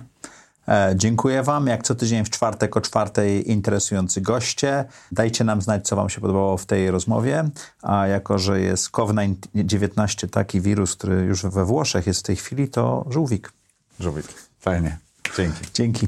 E, dziękuję Wam. Jak co tydzień w czwartek o czwartej interesujący goście. Dajcie nam znać, co Wam się podobało w tej rozmowie. A jako, że jest COVID-19 taki wirus, który już we Włoszech jest w tej chwili, to żółwik. Żółwik. Fajnie. Dzięki. Dzięki.